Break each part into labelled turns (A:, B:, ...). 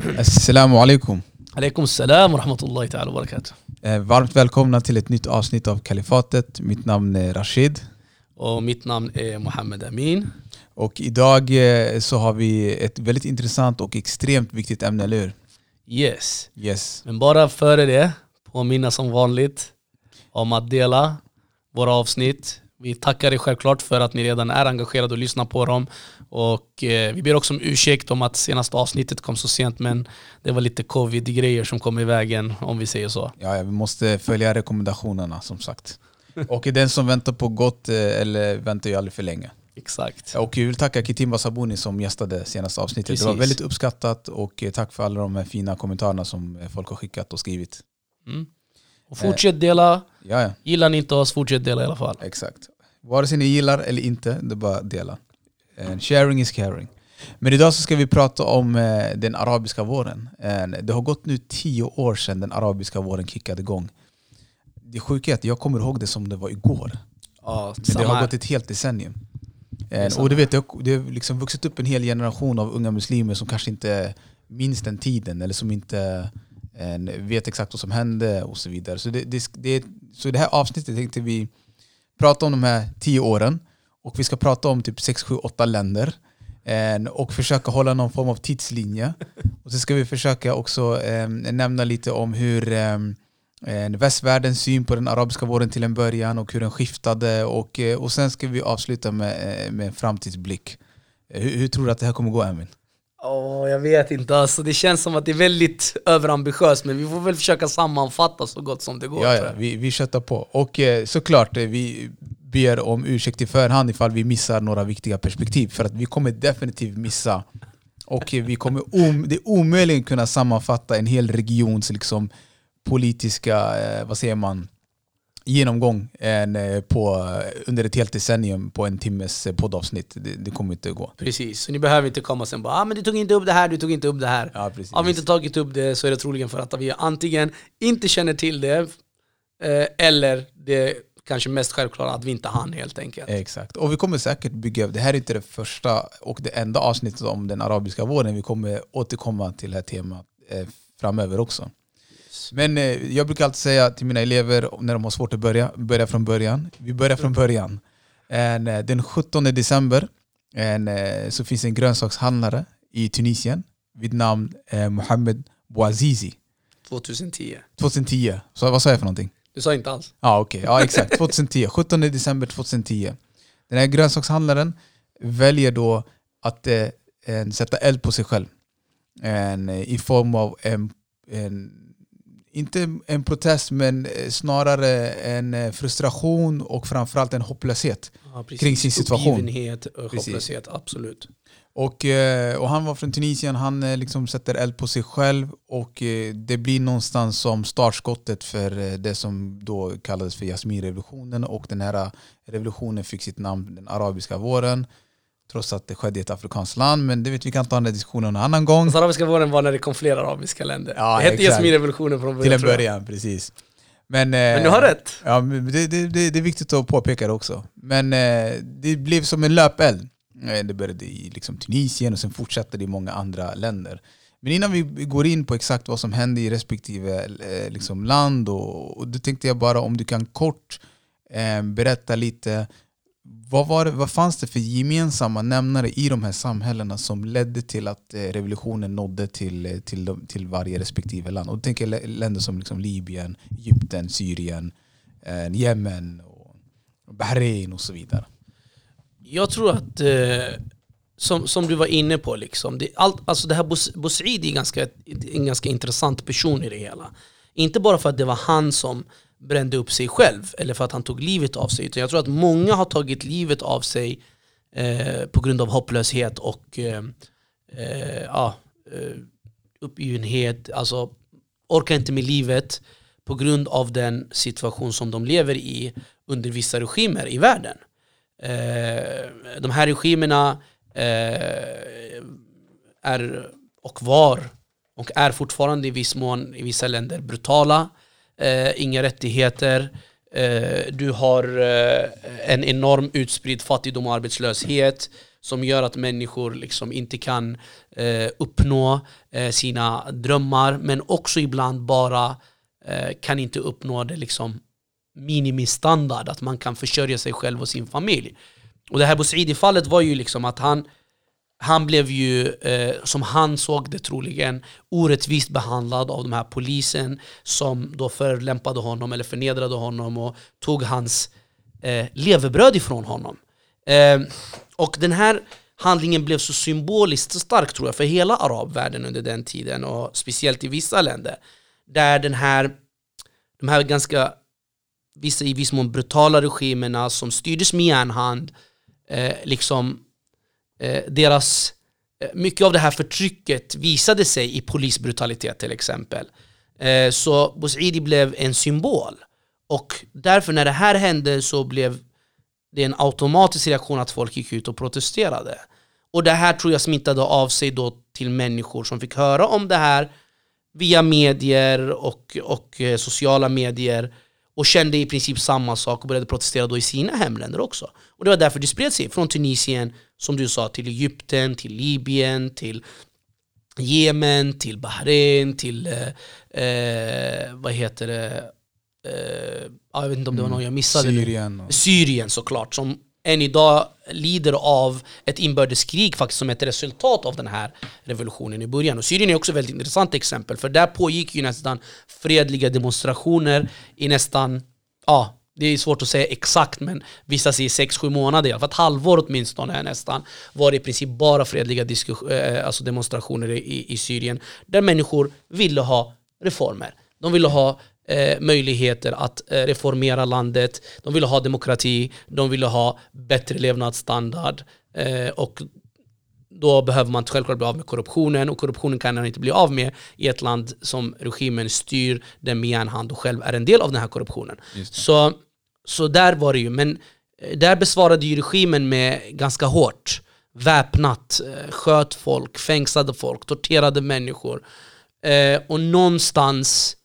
A: Assalamu alaikum.
B: Alaikum salam wa rahmatullahi ta'ala wa barakatuh.
A: Eh, varmt välkomna till ett nytt avsnitt av Kalifatet. Mitt namn är Rashid.
B: Och mitt namn är Mohammed Amin.
A: Och idag eh, så har vi ett väldigt intressant och extremt viktigt ämne, eller hur?
B: Yes.
A: Yes.
B: Men bara före det, påminna som vanligt om att dela våra avsnitt. Vi tackar er självklart för att ni redan är engagerade och lyssnar på dem. Och eh, vi ber också om ursäkt om att senaste avsnittet kom så sent men det var lite covid-grejer som kom i vägen om vi säger så.
A: Ja, ja, vi måste följa rekommendationerna som sagt. Och den som väntar på gott eh, eller väntar ju aldrig för länge.
B: Exakt.
A: Och jag vill tacka Kitimba Sabuni som gästade senaste avsnittet. Det var
B: Precis.
A: väldigt uppskattat och eh, tack för alla de här fina kommentarerna som eh, folk har skickat och skrivit.
B: Mm. Och fortsätt dela.
A: Ja, ja.
B: Gillar ni inte oss, fortsätt dela i alla fall.
A: Exakt. Vare sig ni gillar eller inte, det är bara att dela. And sharing is caring. Men idag så ska vi prata om eh, den arabiska våren. And det har gått nu tio år sedan den arabiska våren kickade igång. Det sjuka är att jag kommer ihåg det som det var igår.
B: Ja,
A: Men det har
B: här.
A: gått ett helt decennium. och du vet, det har, liksom vuxit upp en hel generation av unga muslimer som kanske inte minns den tiden eller som inte eh, vet exakt vad som hände och så vidare. Så det, det, det, så det här avsnittet tänkte vi prata om de här tio åren och vi ska prata om typ 6, 7, 8 länder eh, och försöka hålla någon form av tidslinje. Och så ska vi försöka också eh, nämna lite om hur eh, eh, västvärldens syn på den arabiska våren till en början och hur den skiftade och, eh, och sen ska vi avsluta med, eh, med en framtidsblick. Hur, hur tror du att det här kommer gå Emin?
B: Åh, jag vet inte. Alltså, det känns som att det är väldigt överambitiöst men vi får väl försöka sammanfatta så gott som det går.
A: Ja, ja, vi, vi köttar på. Och eh, såklart, vi ber om ursäkt i förhand ifall vi missar några viktiga perspektiv. För att vi kommer definitivt missa. Och vi kommer om, det är omöjligt kunna sammanfatta en hel regions liksom, politiska, eh, vad säger man, genomgång en, eh, på, under ett helt decennium på en timmes eh, poddavsnitt. Det, det kommer inte att gå.
B: Precis, så ni behöver inte komma sen bara ah, men du tog inte upp det här, du tog inte upp det här.
A: Ja, precis.
B: Har vi inte tagit upp det så är det troligen för att vi antingen inte känner till det eller det kanske mest självklara att vi inte hann helt enkelt.
A: Exakt. Och vi kommer säkert bygga, det här är inte det första och det enda avsnittet om den arabiska våren. Vi kommer återkomma till det här temat eh, framöver också. Men eh, jag brukar alltid säga till mina elever när de har svårt att börja, börja från början. Vi börjar från början. Eh, den 17 december så finns en grönsakshandlare i Tunisien vid namn Mohammed Bouazizi.
B: 2010.
A: 2010. Så vad sa jag för någonting?
B: Du sa inte alls.
A: Ja, okej. Ja, exakt. 2010. 17 december 2010. Den här grönsakshandlaren väljer då att eh, sätta eld på sig själv. En, eh, I form av en, en, inte en protest, men eh, snarare en eh, frustration och framförallt en hopplöshet.
B: Ja, precis.
A: Kring sin situation.
B: Uppgivenhet och
A: Precis.
B: hopplöshet, absolut.
A: Och, eh, och han var från Tunisien, han eh, liksom sätter eld på sig själv och eh, det blir någonstans som startskottet för det som då kallades för Jasminrevolutionen och den här revolutionen fick sitt namn den arabiska våren trots att det skedde i ett afrikanskt land men det vet vi kan ta den här diskussionen en annan gång.
B: Alltså, arabiska våren var när det kom fler arabiska länder.
A: Ja,
B: det hette. Jasminrevolutionen från början.
A: Till en början, precis. Men,
B: Men du har rätt.
A: Ja, det, det, det, det är viktigt att påpeka det också. Men det blev som en löpeld. Eh, det började i liksom, Tunisien och sen fortsatte det i många andra länder. Men innan vi går in på exakt vad som hände i respektive eh, liksom, land, och, och då tänkte jag bara om du kan kort eh, berätta lite vad, var det, vad fanns det för gemensamma nämnare i de här samhällena som ledde till att eh, revolutionen nådde till, till, de, till varje respektive land? Och då tänker jag länder som liksom Libyen, Egypten, Syrien, eh, Jemen, och Bahrain och så vidare.
B: Jag tror att, eh, som, som du var inne på, liksom, det, allt, alltså det här Bous- är ganska, en ganska intressant person i det hela. Inte bara för att det var han som brände upp sig själv, eller för att han tog livet av sig. Utan jag tror att många har tagit livet av sig eh, på grund av hopplöshet och eh, eh, ja, eh, uppgivenhet. Alltså orkar inte med livet på grund av den situation som de lever i under vissa regimer i världen. Eh, de här regimerna eh, är och var och är fortfarande i viss mån i vissa länder brutala. Eh, inga rättigheter. Eh, du har eh, en enorm utspridd fattigdom och arbetslöshet. som gör att människor liksom inte kan eh, uppnå eh, sina drömmar men också ibland bara eh, kan inte uppnå det liksom minimistandard, att man kan försörja sig själv och sin familj. Och det här Bouzidi-fallet var ju liksom att han han blev ju, eh, som han såg det troligen, orättvist behandlad av de här polisen som då förlämpade honom eller förnedrade honom och tog hans eh, levebröd ifrån honom. Eh, och den här handlingen blev så symboliskt stark tror jag för hela arabvärlden under den tiden och speciellt i vissa länder. Där den här, de här ganska, vissa i viss mån brutala regimerna som styrdes med järnhand, eh, liksom eh, deras, eh, mycket av det här förtrycket visade sig i polisbrutalitet till exempel. Eh, så Bouzidi blev en symbol. Och därför när det här hände så blev det en automatisk reaktion att folk gick ut och protesterade. Och det här tror jag smittade av sig då till människor som fick höra om det här via medier och, och eh, sociala medier och kände i princip samma sak och började protestera då i sina hemländer också. Och det var därför det spred sig från Tunisien, som du sa, till Egypten, till Libyen, till Jemen, till Bahrain, till eh, eh vad heter det? Eh, jag vet inte om det var någon jag missade
A: Syrien.
B: nu. Syrien såklart, som än idag lider av ett inbördeskrig faktiskt som ett resultat av den här revolutionen i början. Och Syrien är också ett väldigt intressant exempel, för där pågick ju nästan fredliga demonstrationer i nästan, ja, det är svårt att säga exakt men vissa säger 6-7 månader, för ett halvår åtminstone nästan var det i princip bara fredliga eh, alltså demonstrationer i, i Syrien där människor ville ha reformer. De ville ha eh, möjligheter att eh, reformera landet, de ville ha demokrati, de ville ha bättre levnadsstandard eh, och då behöver man självklart bli av med korruptionen och korruptionen kan man inte bli av med i ett land som regimen styr den med järnhand och själv är en del av den här korruptionen. Så, så där var det ju, men där besvarade ju regimen med ganska hårt. Väpnat, sköt folk, fängslade folk, torterade människor. Eh, och någonstans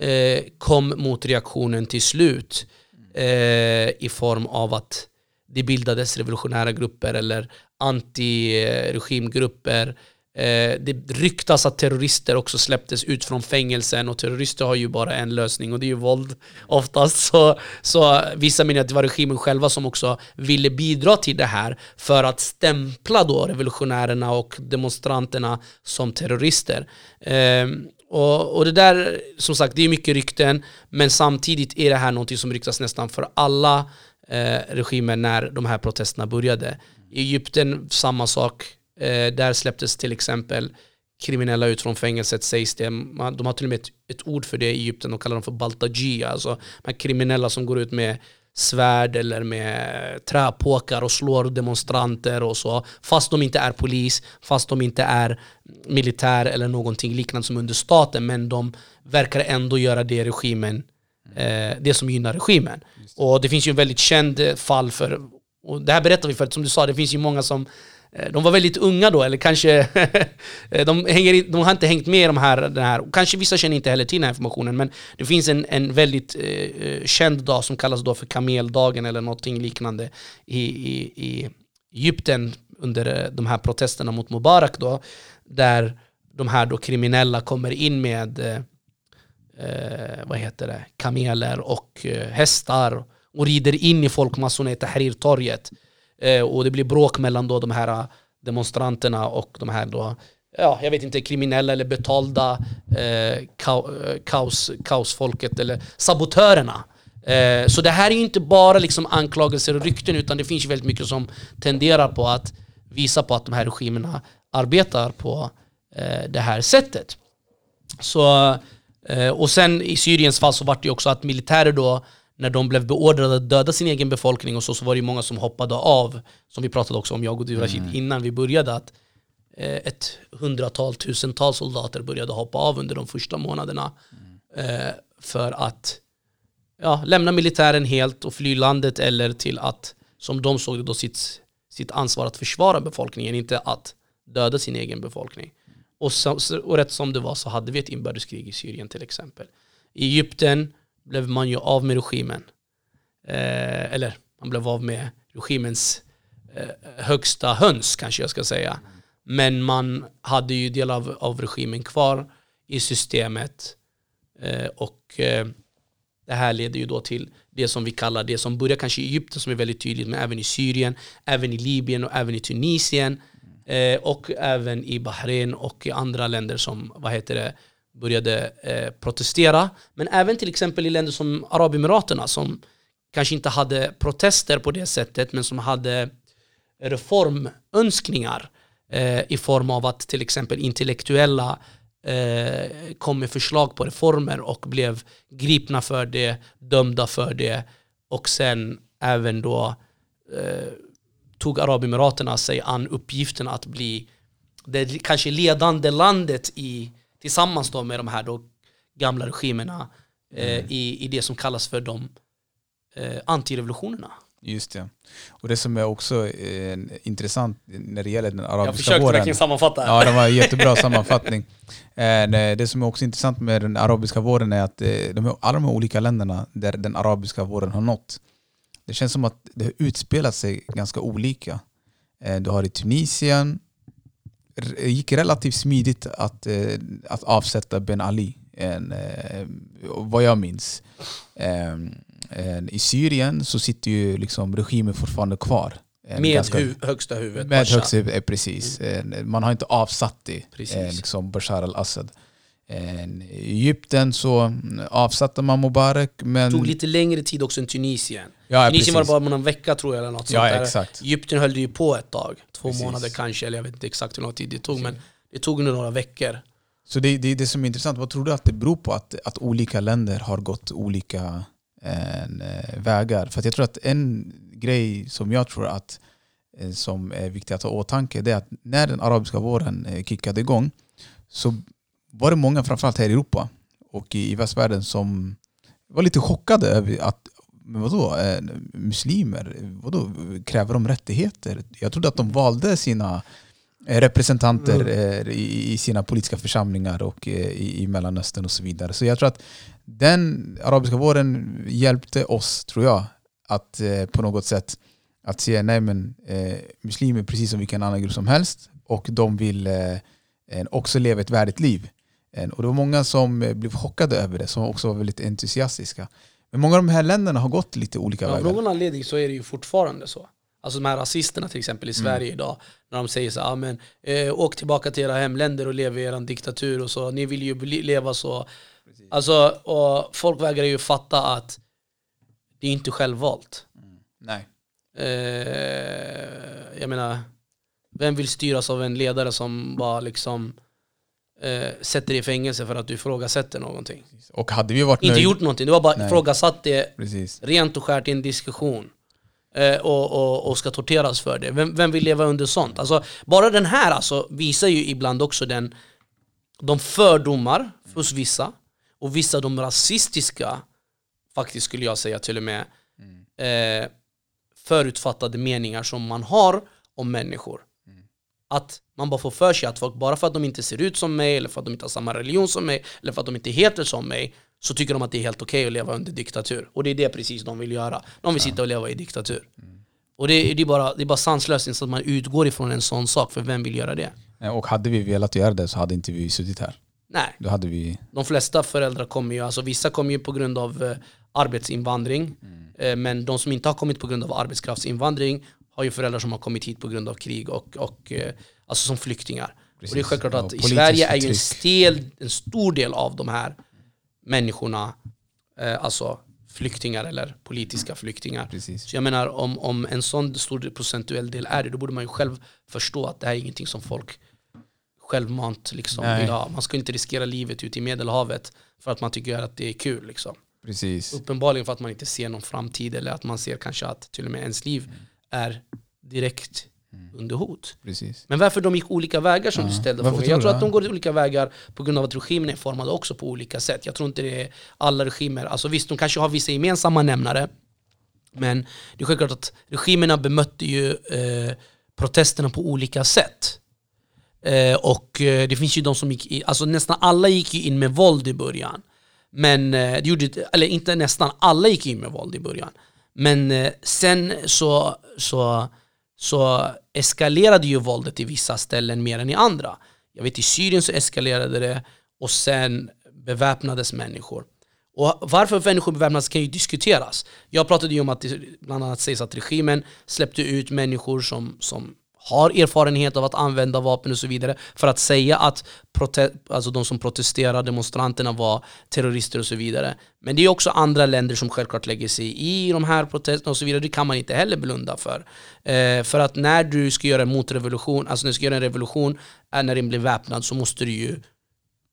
B: eh, kom motreaktionen till slut eh, i form av att det bildades revolutionära grupper eller anti-regimgrupper. Eh, det ryktas att terrorister också släpptes ut från fängelsen och terrorister har ju bara en lösning och det är ju våld oftast. Så, så vissa menar att det var regimen själva som också ville bidra till det här för att stämpla då revolutionärerna och demonstranterna som terrorister. Eh, och, och det där, som sagt, det är mycket rykten, men samtidigt är det här någonting som ryktas nästan för alla eh, regimer när de här protesterna började. I Egypten, samma sak. Eh, där släpptes till exempel kriminella ut från fängelset sägs det. De har till och med ett, ett ord för det i Egypten, de kallar dem för baltaji, alltså de här kriminella som går ut med svärd eller med träpåkar och slår demonstranter och så. Fast de inte är polis, fast de inte är militär eller någonting liknande som under staten. Men de verkar ändå göra det regimen, eh, det som gynnar regimen. Och det finns ju en väldigt känd fall för, och det här berättar vi för att som du sa, det finns ju många som Eh, de var väldigt unga då, eller kanske eh, de, hänger, de har inte hängt med i de här, den här. Kanske vissa känner inte heller till den här informationen, men det finns en, en väldigt eh, eh känd dag som kallas då för kameldagen eller någonting liknande i, i, i Egypten under de här protesterna mot Mubarak då, där de här då kriminella kommer in med eh, vad heter det, kameler och eh, hästar och rider in i folkmassorna i Tahrirtorget. Eh, och det blir bråk mellan då de här eh, demonstranterna och de här då, ja, jag vet inte, kriminella eller betalda eh, eh, kaos, kaosfolket eller sabotörerna. Eh, så det här är ju inte bara liksom anklagelser och rykten utan det finns ju väldigt mycket som tenderar på att visa på att de här regimerna arbetar på eh, det här sättet. Så, eh, och sen i Syriens fall så var det ju också att militärer då när de blev beordrade att döda sin egen befolkning och så, så var det många som hoppade av. Som vi pratade också om, jag och du Rashid, mm. innan vi började. att eh, Ett hundratal, tusentals soldater började hoppa av under de första månaderna. Mm. Eh, för att ja, lämna militären helt och fly landet eller till att, som de såg det då, sitt, sitt ansvar att försvara befolkningen, inte att döda sin egen befolkning. Och, så, och rätt som det var så hade vi ett inbördeskrig i Syrien till exempel. I Egypten blev man ju av med regimen. Eh, eller man blev av med regimens eh, högsta höns kanske jag ska säga. Men man hade ju del av, av regimen kvar i systemet. Eh, och eh, det här leder ju då till det som vi kallar det som börjar kanske i Egypten som är väldigt tydligt men även i Syrien, även i Libyen och även i Tunisien eh, och även i Bahrain och i andra länder som vad heter det, började eh, protestera. Men även till exempel i länder som Arabemiraten som kanske inte hade protester på det sättet men som hade reformönskningar eh, i form av att till exempel intellektuella eh, kom med förslag på reformer och blev gripna för det, dömda för det och sen även då eh, tog Arabemiraten sig an uppgiften att bli det kanske ledande landet i, tillsammans då med de här då gamla regimerna eh,
A: Mm.
B: i, i det som kallas för de eh, antirevolutionerna.
A: Just det. Och det som är också eh, intressant när det gäller den
B: Jag
A: arabiska
B: försökte
A: våren.
B: verkligen sammanfatta.
A: Ja, det var en jättebra sammanfattning. Eh, det som är också intressant med den arabiska våren är att eh, de, alla de här olika länderna där den arabiska våren har nått, det känns som att det har utspelat sig ganska olika. Eh, Du har i Tunisien, gick relativt smidigt att, eh, att avsätta Ben Ali, en, eh, vad jag minns. Eh, eh, I Syrien så sitter ju liksom regimen fortfarande kvar.
B: Med
A: ganska-
B: hu högsta huvudet.
A: med
B: Bashar.
A: högst huvud, eh, precis. Eh, Man har inte avsatt det,
B: Precis.
A: liksom Bashar al-Assad. Eh, I Egypten så avsatte man Mubarak, men...
B: Det tog lite längre tid också än Tunisien.
A: ja,
B: Tunisien var
A: precis.
B: bara någon vecka tror jag eller något
A: Ja,
B: sånt där.
A: exakt.
B: Egypten höll det ju på ett tag. Två
A: Precis.
B: månader kanske, eller jag vet inte exakt hur lång tid det tog men det tog nog några veckor.
A: Så det, det är det som är intressant. Vad tror du att det beror på att, att olika länder har gått olika eh, vägar? För jag tror att en grej som jag tror att eh, som är viktig att ha i åtanke det är att när den arabiska våren eh, kickade igång så var det många, framförallt här i Europa och i, i västvärlden som var lite chockade över att men vadå, eh, muslimer, vadå, kräver de rättigheter? Jag trodde att de valde sina eh, representanter eh, i, i sina politiska församlingar och i, i Mellanöstern och så vidare. Så jag tror att den arabiska våren hjälpte oss, tror jag, att eh, på något sätt att se, nej men eh, muslimer precis som vilken annan grupp som helst och de vill eh, också leva ett värdigt liv. Eh, och det var många som eh, blev chockade över det, som också var väldigt entusiastiska. Men många av de här länderna har gått lite olika
B: Ja, av
A: vägar.
B: någon anledning så är det ju fortfarande så. Alltså de här rasisterna till exempel i Sverige idag, när de säger så ah, men, eh, åk tillbaka till era hemländer och lev i er diktatur och så, ni vill ju leva så. Alltså, och folk vägrar ju fatta att det är inte självvalt.
A: Nej.
B: Eh, jag menar, vem vill styras av en ledare som bara liksom eh, sätter dig i fängelse för att du ifrågasätter någonting?
A: Och hade vi varit
B: Inte
A: nöjda-
B: gjort någonting, du har bara
A: Nej.
B: ifrågasatt det
A: Precis.
B: rent och skärt i en diskussion eh, och, och, och ska torteras för det. Vem, vem vill leva under sånt? Alltså, bara den här alltså, visar ju ibland också den, de fördomar hos vissa och vissa de rasistiska, faktiskt skulle jag säga till och med, eh, förutfattade meningar som man har om människor. Att man bara får för sig att folk, bara för att de inte ser ut som mig, eller för att de inte har samma religion som mig, eller för att de inte heter som mig, så tycker de att det är helt okej att leva under diktatur. Och det är det precis de vill göra. De vill sitta och leva i diktatur. Och det, är- det, är bara, det är bara sanslöst att man utgår ifrån en sån sak, för vem vill göra det?
A: Och hade vi velat göra det så hade inte vi suttit här.
B: Nej.
A: Då hade vi...
B: De flesta föräldrar kommer ju, alltså vissa kommer ju på grund av eh, arbetsinvandring, eh, men de som inte har kommit på grund av arbetskraftsinvandring har ju föräldrar som har kommit hit på grund av krig och, och eh, alltså som flyktingar. Och det är
A: Precis.
B: självklart
A: Ja,
B: att i
A: politiskt
B: Sverige är ju en, stel, en stor del av de här människorna eh, alltså flyktingar eller politiska flyktingar.
A: Precis.
B: Så jag menar om, om en sån stor procentuell del är det, då borde man ju själv förstå att det här är ingenting som folk självmant liksom
A: Nej.
B: vill ha. Man ska inte riskera livet ute i medelhavet för att man tycker att det är kul. Liksom.
A: Precis.
B: Uppenbarligen för att man inte ser någon framtid eller att man ser kanske att till och med ens liv är direkt under hot.
A: Precis.
B: Men varför de gick olika vägar som
A: Ja.
B: du ställde
A: Varför
B: frågan. Jag tror att de går olika vägar på grund av att regimen är formad också på olika sätt. Jag tror inte det är alla regimer, alltså visst de kanske har vissa gemensamma nämnare men det är självklart att regimerna bemötte ju eh, protesterna på olika sätt. Eh, och eh, det finns ju de som gick in, alltså nästan alla gick ju in med våld i början. Men, eh, det gjorde, eller inte nästan, alla gick in med våld i början. Men eh, sen så, så, så eskalerade ju våldet i vissa ställen mer än i andra. Jag vet i Syrien så eskalerade det och sen beväpnades människor. Och varför människor beväpnas kan ju diskuteras. Jag pratade ju om att det bland annat sägs att regimen släppte ut människor som, som har erfarenhet av att använda vapen och så vidare för att säga att alltså de som protesterar, demonstranterna var terrorister och så vidare. Men det är också andra länder som självklart lägger sig i de här protesterna och så vidare. Det kan man inte heller blunda för. Eh, för att när du ska göra en motrevolution, alltså när du ska göra en revolution, eh, när den blir väpnad så måste du ju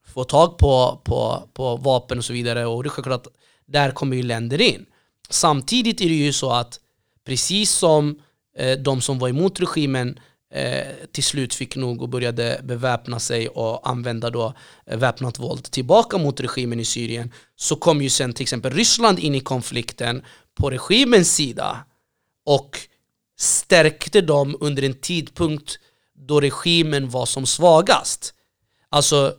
B: få tag på, på, på vapen och så vidare. Och det är självklart där kommer ju länder in. Samtidigt är det ju så att precis som Eh, Eh, de som var emot regimen eh, till slut fick nog och började beväpna sig och använda då eh, väpnat våld tillbaka mot regimen i Syrien så kom ju sen till exempel Ryssland in i konflikten på regimens sida och stärkte dem under en tidpunkt då regimen var som svagast. Alltså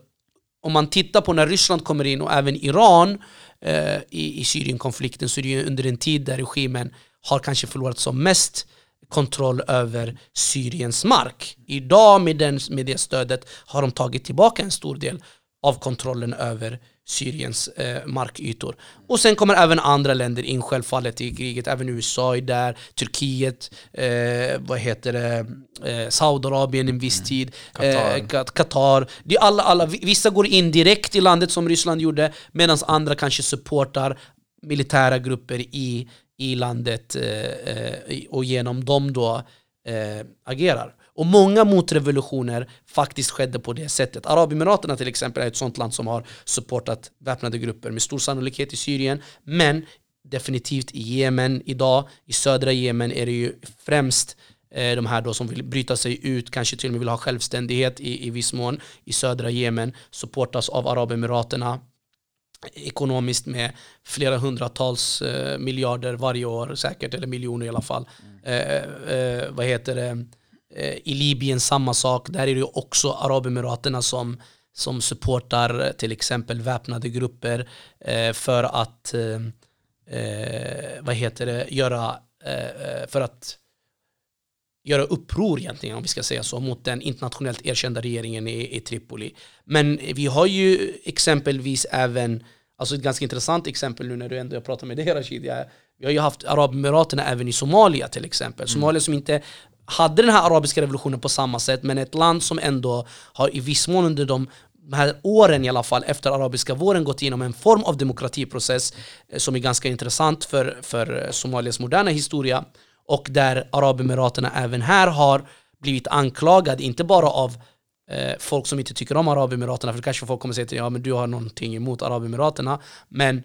B: om man tittar på när Ryssland kommer in och även Iran eh, i, i Syrienkonflikten så är det ju under en tid där regimen har kanske förlorat som mest kontroll över Syriens mark. Idag med, den, med det stödet har de tagit tillbaka en stor del av kontrollen över Syriens eh, markytor. Och sen kommer även andra länder in självfallet i kriget, även USA är där, Turkiet, eh, vad heter det, eh, Saudiarabien en viss mm. tid, eh, Qatar. Qatar. Det är alla, alla, vissa går in direkt i landet som Ryssland gjorde, medan andra kanske supportar militära grupper i i landet eh, eh och genom dem då eh, agerar. Och många motrevolutioner faktiskt skedde på det sättet. Arabemiraten till exempel är ett sånt land som har supportat väpnade grupper med stor sannolikhet i Syrien. Men definitivt i Jemen idag, i södra Jemen är det ju främst eh, de här då som vill bryta sig ut, kanske till och med vill ha självständighet i, i viss mån i södra Jemen, supportas av Arabemiraterna ekonomiskt med flera hundratals eh, miljarder varje år säkert, eller miljoner i alla fall. Mm. Eh, eh, vad heter det? Eh, I Libyen samma sak, där är det också Arabemiraterna som, som supportar till exempel väpnade grupper eh, för att eh, vad heter det, göra för att göra uppror egentligen, om vi ska säga så, mot den internationellt erkända regeringen i, i Tripoli. Men vi har ju exempelvis även, alltså ett ganska intressant exempel nu när du ändå pratar med dig Rashid, jag, vi har ju haft Arabemiraterna även i Somalia till exempel. Mm. Somalia som inte hade den här arabiska revolutionen på samma sätt, men ett land som ändå har i viss mån under de här åren i alla fall efter arabiska våren gått igenom en form av demokratiprocess eh, som är ganska intressant för, för Somalias moderna historia och där Arabemiraterna även här har blivit anklagade, inte bara av eh, folk som inte tycker om Arabemiraterna, för kanske folk kommer säga till ja men du har någonting emot Arabemiraterna, men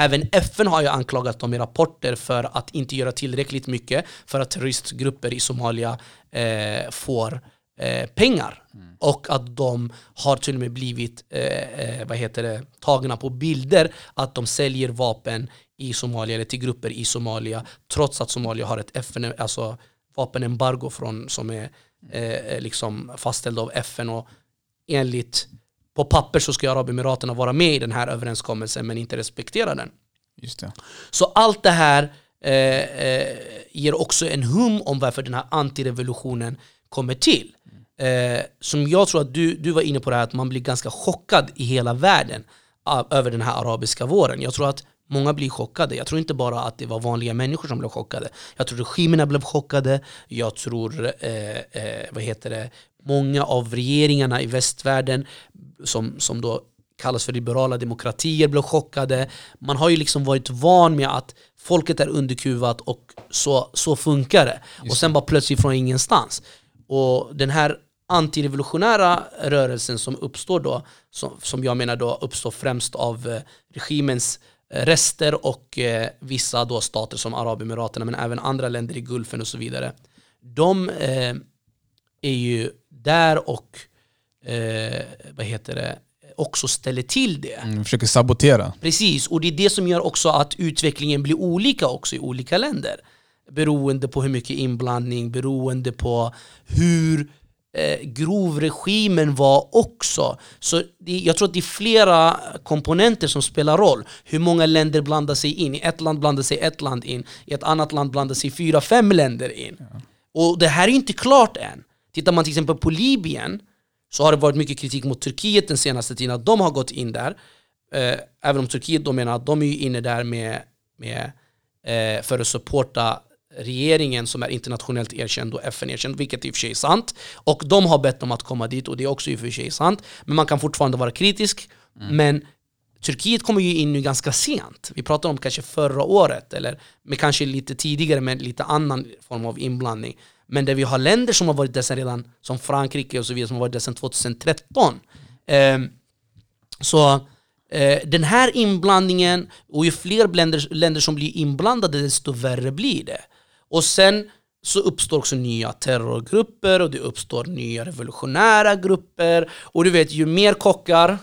B: Även FN har ju anklagat dem i rapporter för att inte göra tillräckligt mycket för att terroristgrupper i Somalia eh, får eh, pengar. Mm. Och att de har till och med blivit eh, eh vad heter det, tagna på bilder att de säljer vapen i Somalia eller till grupper i Somalia trots att Somalia har ett FN, alltså vapenembargo från, som är eh, eh, liksom fastställd av FN och enligt på papper så ska Arabemiraten vara med i den här överenskommelsen men inte respektera den.
A: Just det.
B: Så allt det här eh, eh, ger också en hum om varför den här antirevolutionen kommer till. Eh, som jag tror att du, du var inne på det här att man blir ganska chockad i hela världen av, över den här arabiska våren. Jag tror att Många blir chockade. Jag tror inte bara att det var vanliga människor som blev chockade. Jag tror regimerna blev chockade. Jag tror, eh, eh, vad heter det, många av regeringarna i västvärlden som, som då kallas för liberala demokratier blev chockade. Man har ju liksom varit van med att folket är underkuvat och så, så funkar det. Just och sen bara plötsligt från ingenstans. Och den här antirevolutionära rörelsen som uppstår då, som, som jag menar då uppstår främst av eh, regimens rester och eh, vissa då stater som Arabemiraten men även andra länder i Gulfen och så vidare. De eh, är ju där och eh, vad heter det, också ställer till det.
A: Mm, försöker sabotera.
B: Precis, och det är det som gör också att utvecklingen blir olika också i olika länder. Beroende på hur mycket inblandning, beroende på hur eh, grov regimen var också. Så det, jag tror att det är flera komponenter som spelar roll. Hur många länder blandar sig in. I ett land blandar sig ett land in, i ett annat land blandar sig fyra, fem länder in. Ja. Och det här är inte klart än. Tittar man till exempel på Libyen så har det varit mycket kritik mot Turkiet den senaste tiden att de har gått in där. Eh, även om Turkiet då menar att de är inne där med, med, eh, för att supporta regeringen som är internationellt erkänd och FN-erkänd, vilket i och för sig är sant. Och de har bett dem att komma dit och det är också i och för sig sant. Men man kan fortfarande vara kritisk. Mm. Men Turkiet kommer ju in nu ganska sent. Vi pratar om kanske förra året, eller med kanske lite tidigare med lite annan form av inblandning. Men där vi har länder som har varit där sedan redan, som Frankrike och så vidare, som har varit där sedan 2013. Eh, så eh, den här inblandningen, och ju fler länder, länder som blir inblandade desto värre blir det. Och sen så uppstår också nya terrorgrupper och det uppstår nya revolutionära grupper. Och du vet, ju mer kockar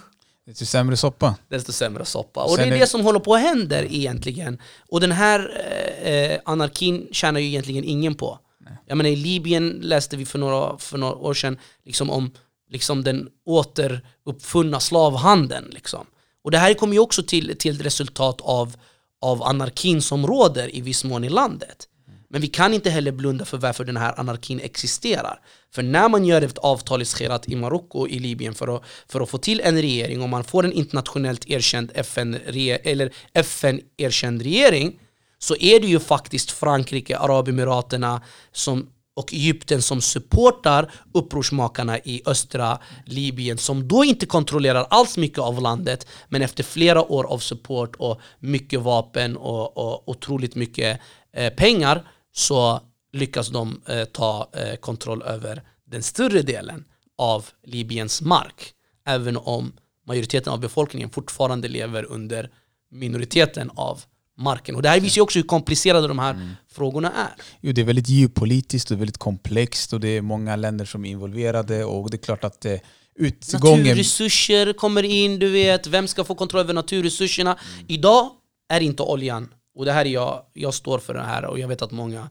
A: Desto sämre soppa.
B: Desto sämre soppa. Och det är det som håller på att hända egentligen. Och den här eh, anarkin tjänar ju egentligen ingen på. Nej. Jag menar i Libyen läste vi för några, för några år sedan liksom om liksom den återuppfunna slavhandeln. Liksom. Och det här kommer ju också till, till resultat av, av anarkin som råder i viss mån i landet. Men vi kan inte heller blunda för varför den här anarkin existerar. För när man gör ett avtal i Skherat i Marocko, i Libyen, för att, för att få till en regering och man får en internationellt erkänd FN, eller FN-erkänd regering så är det ju faktiskt Frankrike, Arabemiraterna som, och Egypten som supportar upprorsmakarna i östra Libyen som då inte kontrollerar alls mycket av landet men efter flera år av support och mycket vapen och, och otroligt mycket eh, pengar så lyckas de eh, ta eh, kontroll över den större delen av Libyens mark. Även om majoriteten av befolkningen fortfarande lever under minoriteten av marken. Och det här visar ju också hur komplicerade de här mm. frågorna är.
A: Jo, det är väldigt geopolitiskt och väldigt komplext och det är många länder som är involverade och det är klart att eh, utgången...
B: Naturresurser kommer in, du vet, vem ska få kontroll över naturresurserna? Mm. Idag är inte oljan och det här är jag, jag står för det här och jag vet att många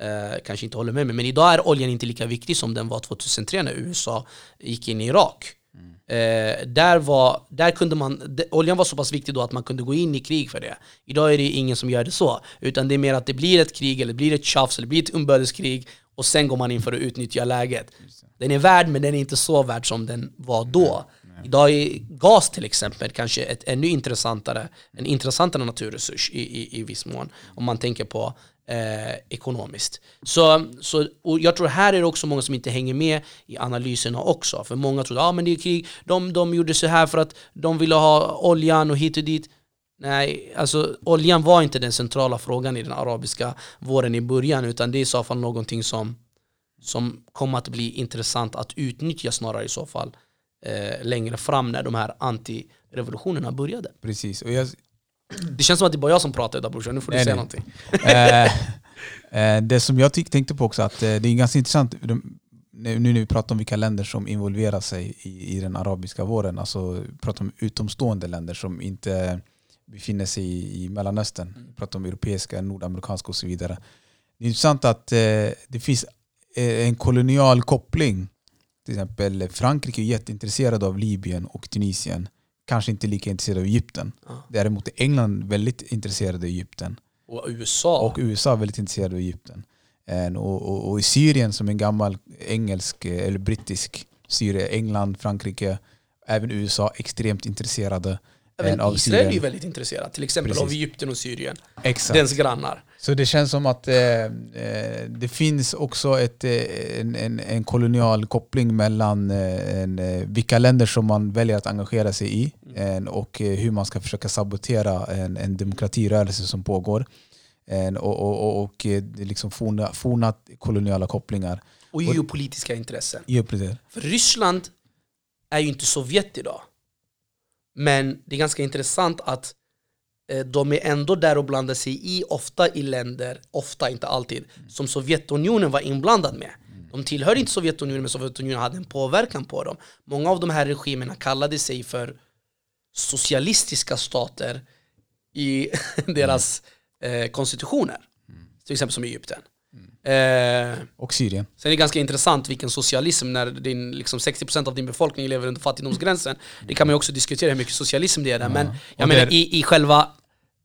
B: eh, kanske inte håller med mig. Men idag är oljan inte lika viktig som den var 2003 när USA gick in i Irak. Mm. Eh, där, var, där kunde man, oljan var så pass viktig då att man kunde gå in i krig för det. Idag är det ingen som gör det så. Utan det är mer att det blir ett krig, eller det blir ett tjafs, eller det blir ett inbördeskrig och sen går man in för att utnyttja läget. Den är värd men den är inte så värd som den var då. Eh. Idag är gas till exempel kanske ett ännu intressantare, en intressantare naturresurs i, i, i viss mån. Om man tänker på eh, ekonomiskt. Så, så, och jag tror här är det också många som inte hänger med i analyserna också. För många tror att ah, men det är krig, de, de gjorde så här för att de ville ha oljan och hit och dit. Nej, alltså oljan var inte den centrala frågan i den arabiska våren i början utan det är i så fall någonting som, som kommer att bli intressant att utnyttja snarare i så fall eh, längre fram när de här antirevolutionerna började.
A: Precis. Och jag...
B: Det känns som att det är bara jag som pratar idag brorsan, nu får du nej, säga nej. någonting.
A: Eh, eh, det som jag tänkte på också, att eh, det är ganska intressant nu när vi pratar om vilka länder som involverar sig i, i den arabiska våren, alltså pratar om utomstående länder som inte befinner sig i, i Mellanöstern, mm. pratar om europeiska, nordamerikanska och så vidare. Det är intressant att eh, det finns en kolonial koppling till exempel Frankrike är jätteintresserade av Libyen och Tunisien. Kanske inte lika intresserade av Egypten. Ja. Däremot är England väldigt intresserade av Egypten.
B: Och USA.
A: Och USA är väldigt intresserade av Egypten. Och, och, och, i Syrien som en gammal engelsk eller brittisk Syrien, England, Frankrike, även USA extremt intresserade
B: Även av Israel Syrien. är väldigt intresserad, till exempel Precis. av Egypten och Syrien. Exakt. Dens grannar.
A: Så det känns som att eh, eh, det finns också ett, eh, en, en, en, kolonial koppling mellan eh, en, vilka länder som man väljer att engagera sig i mm. och hur man ska försöka sabotera en, en demokratirörelse som pågår. och, och, och, och det liksom forna, forna koloniala kopplingar.
B: Och geopolitiska intressen. För Ryssland är ju inte Sovjet idag. Men det är ganska intressant att de är ändå där och blandar sig i, ofta i länder, ofta inte alltid, som Sovjetunionen var inblandad med. De tillhör inte Sovjetunionen, men Sovjetunionen hade en påverkan på dem. Många av de här regimerna kallade sig för socialistiska stater i deras eh, konstitutioner. Till exempel som Egypten.
A: Eh, och Syrien.
B: Sen är det ganska intressant vilken socialism när din, liksom 60% av din befolkning lever under fattigdomsgränsen. Det kan man ju också diskutera hur mycket socialism det är där. Men jag menar, i, i själva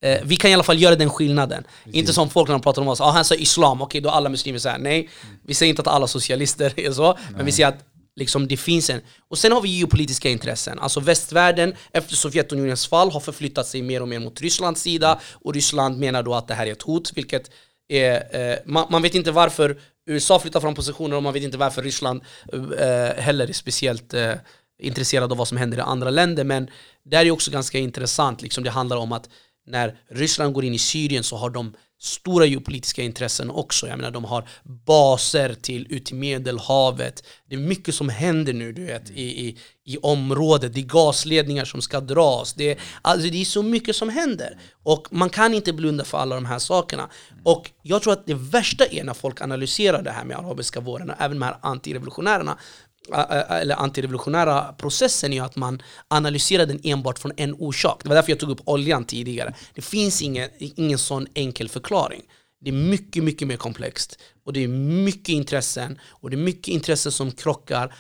B: Eh, vi kan i alla fall göra den skillnaden. Precis. Inte som folk när de pratar om oss, ah, han sa islam, okej okay, då är alla muslimer så här. Nej, vi säger inte att alla socialister är så, Nej. men vi säger att liksom, det finns en... Och sen har vi geopolitiska intressen. Alltså västvärlden, efter Sovjetunionens fall, har förflyttat sig mer och mer mot Rysslands sida. Och Ryssland menar då att det här är ett hot, vilket är... Eh, man, man, vet inte varför USA flyttar fram positioner och man vet inte varför Ryssland eh, eh heller är speciellt eh, intresserad av vad som händer i andra länder. Men det är också ganska intressant. Liksom, det handlar om att när Ryssland går in i Syrien så har de stora geopolitiska intressen också. Jag menar, de har baser till ut i Medelhavet. Det är mycket som händer nu du vet, i, i, i området. Det är gasledningar som ska dras. Det är, alltså, det är så mycket som händer. Och man kan inte blunda för alla de här sakerna. Och jag tror att det värsta är när folk analyserar det här med arabiska våren och även de här antirevolutionärerna eller antirevolutionära processen är att man analyserar den enbart från en orsak. Det var därför jag tog upp oljan tidigare. Det finns ingen, ingen sån enkel förklaring. Det är mycket, mycket mer komplext. Och det är mycket intressen. Och det är mycket intressen som krockar.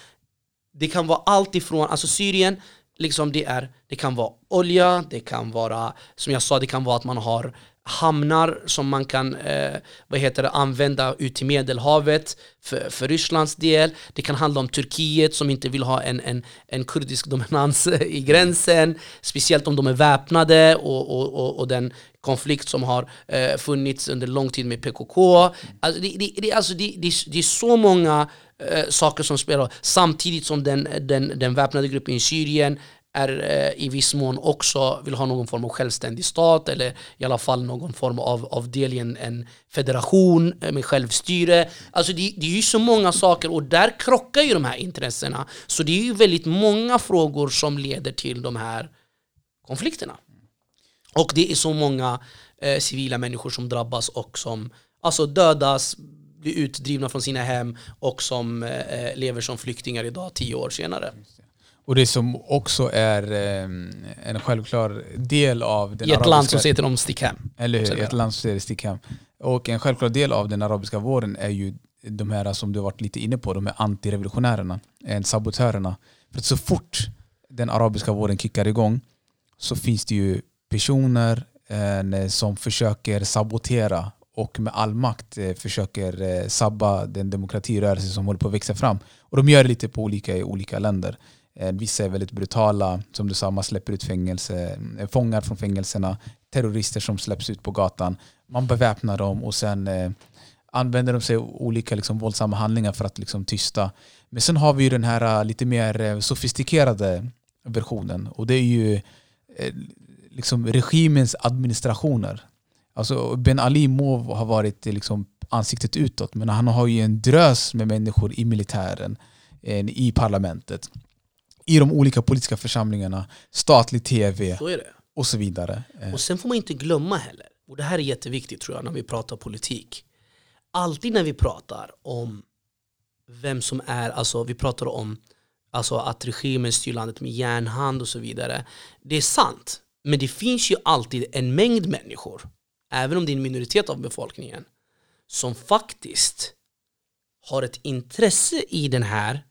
B: Det kan vara allt ifrån, alltså Syrien, liksom det, är, det kan vara olja, det kan vara, som jag sa, det kan vara att man har hamnar som man kan eh, vad heter det, använda ut i Medelhavet för, för Rysslands del. Det kan handla om Turkiet som inte vill ha en, en, en kurdisk dominans i gränsen, speciellt om de är väpnade och, och, och, och den konflikt som har eh, funnits under lång tid med PKK. Alltså det, det, det, alltså det, det, det är så många eh, saker som spelar samtidigt som den, den, den väpnade gruppen i Syrien är eh, i viss mån också vill ha någon form av självständig stat eller i alla fall någon form av, av del i en, en federation eh, med självstyre. Alltså det, det, är ju så många saker och där krockar ju de här intressena. Så det är ju väldigt många frågor som leder till de här konflikterna. Och det är så många eh, civila människor som drabbas och som alltså dödas, blir utdrivna från sina hem och som eh, eh lever som flyktingar idag tio år senare.
A: Och det som också är eh, en självklar del av den
B: I ett arabiska, land som säger de stick hem.
A: Eller hur, i ett land som säger stick hem. Och en självklar del av den arabiska våren är ju de här som du har varit lite inne på, de här antirevolutionärerna, sabotörerna. För så fort den arabiska våren kickar igång så finns det ju personer eh, som försöker sabotera och med all makt eh, försöker eh, sabba den demokratirörelse som håller på att växa fram. Och de gör det lite på olika i olika länder. Eh, vissa är väldigt brutala, som du sa, man släpper ut fängelse, eh, fångar från fängelserna, terrorister som släpps ut på gatan. Man beväpnar dem och sen eh, använder de sig av olika liksom, våldsamma handlingar för att liksom, tysta. Men sen har vi ju den här eh, lite mer sofistikerade versionen och det är ju eh, liksom, regimens administrationer. Alltså, ben Ali må ha varit liksom, ansiktet utåt men han har ju en drös med människor i militären, i parlamentet i de olika politiska församlingarna, statlig tv
B: så
A: och så vidare.
B: Och sen får man inte glömma heller, och det här är jätteviktigt tror jag när vi pratar politik. Alltid när vi pratar om vem som är, alltså vi pratar om alltså att regimen styr landet med järnhand och så vidare. Det är sant, men det finns ju alltid en mängd människor, även om det är en minoritet av befolkningen, som faktiskt har ett intresse i den här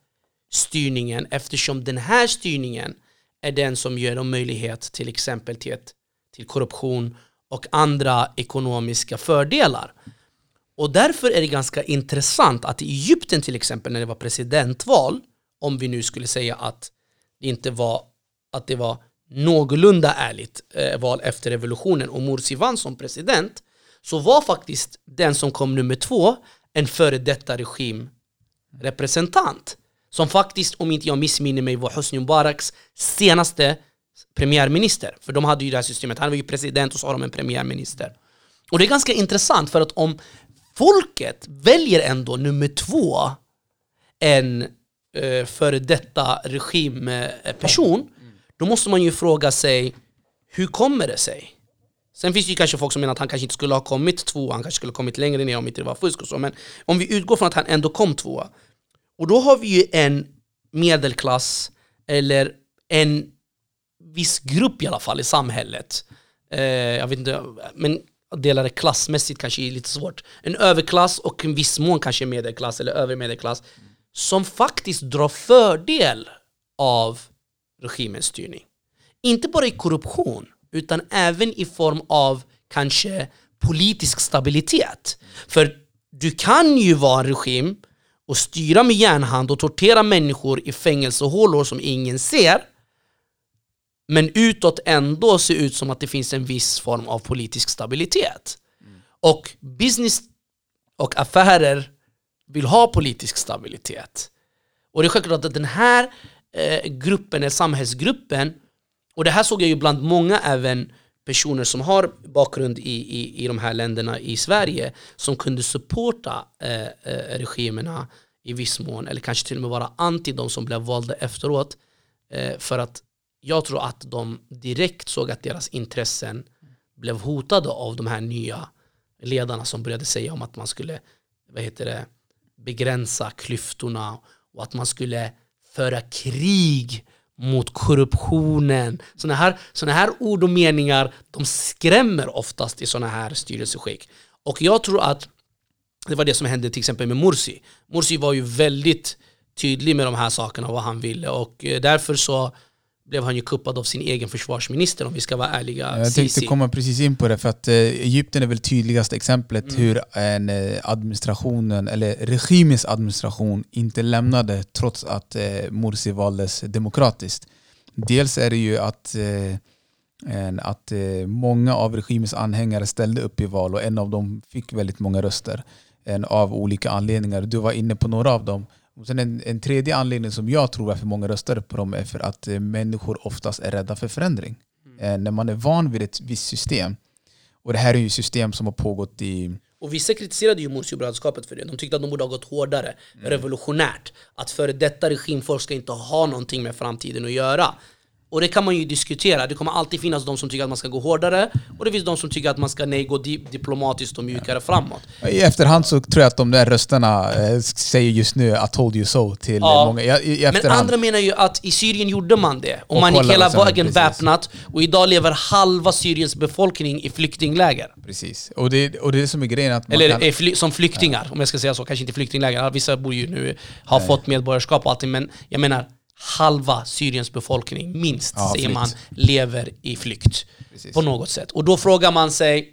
B: styrningen eftersom den här styrningen är den som ger dem möjlighet till exempel till, ett, till korruption och andra ekonomiska fördelar. Och därför är det ganska intressant att i Egypten till exempel när det var presidentval, om vi nu skulle säga att det inte var, att det var någorlunda ärligt eh, val efter revolutionen och Morsi vann som president, så var faktiskt den som kom nummer två en före detta regimrepresentant. Som faktiskt, om inte jag missminner mig, var Hosni Mubaraks senaste premiärminister. För de hade ju det här systemet, han var ju president och så har de en premiärminister. Och det är ganska intressant för att om folket väljer ändå nummer två en eh, före detta regimperson, då måste man ju fråga sig hur kommer det sig? Sen finns det ju kanske folk som menar att han kanske inte skulle ha kommit tvåa, han kanske skulle ha kommit längre ner om inte det var fusk och så. Men om vi utgår från att han ändå kom tvåa, och då har vi ju en medelklass, eller en viss grupp i alla fall i samhället. Eh, jag vet inte, men att dela det klassmässigt kanske är lite svårt. En överklass och en viss mån kanske medelklass eller övermedelklass. Som faktiskt drar fördel av regimens styrning. Inte bara i korruption, utan även i form av kanske politisk stabilitet. För du kan ju vara en regim och styra med järnhand och tortera människor i fängelsehålor som ingen ser men utåt ändå se ut som att det finns en viss form av politisk stabilitet. Och business och affärer vill ha politisk stabilitet. Och det är självklart att den här eh, gruppen, eller samhällsgruppen, och det här såg jag ju bland många även personer som har bakgrund i, i, i de här länderna i Sverige som kunde supporta eh, eh, regimerna i viss mån, eller kanske till och med vara anti de som blev valda efteråt. Eh, för att jag tror att de direkt såg att deras intressen blev hotade av de här nya ledarna som började säga om att man skulle vad heter det, begränsa klyftorna och att man skulle föra krig mot korruptionen. Sådana här, såna här ord och meningar de skrämmer oftast i sådana här styrelseskick. Och jag tror att det var det som hände till exempel med Morsi. Morsi var ju väldigt tydlig med de här sakerna, och vad han ville och eh, därför så blev han ju kuppad av sin egen försvarsminister om vi ska vara ärliga.
A: Jag tänkte komma precis in på det, för att eh, Egypten är väl tydligaste exemplet mm. hur en eh, administrationen, eller regimens administration inte lämnade trots att eh, Morsi valdes demokratiskt. Dels är det ju att, att många av regimens anhängare ställde upp i val och en av dem fick väldigt många röster av olika anledningar. Du var inne på några av dem. Och sen en, en tredje anledning som jag tror varför många röstade på dem är för att eh, människor oftast är rädda för förändring. Mm. Eh, när man är van vid ett visst system, och det här är ju system som har pågått i
B: och vissa kritiserade ju Mursi-brödraskapet för det. De tyckte att de borde ha gått hårdare, mm. revolutionärt. Att före detta regimfolk ska inte ha någonting med framtiden att göra. Och det kan man ju diskutera, det kommer alltid finnas de som tycker att man ska gå hårdare och det finns de som tycker att man ska nej, gå di diplomatiskt och mjukare framåt.
A: I efterhand så tror jag att de där rösterna eh, säger just nu 'I told you so' till ja. många. I,
B: i Men andra menar ju att i Syrien gjorde man det, och, och man gick hela vägen väpnat och idag lever halva Syriens befolkning i flyktingläger.
A: Precis, och det, och det är som är grejen att
B: Eller kan... fly, som flyktingar, ja. om jag ska säga så. Kanske inte flyktingläger, vissa bor ju nu, har nej. fått medborgarskap och allting, men jag menar halva Syriens befolkning, minst, ja, säger man, lever i flykt. Precis. På något sätt. Och då frågar man sig,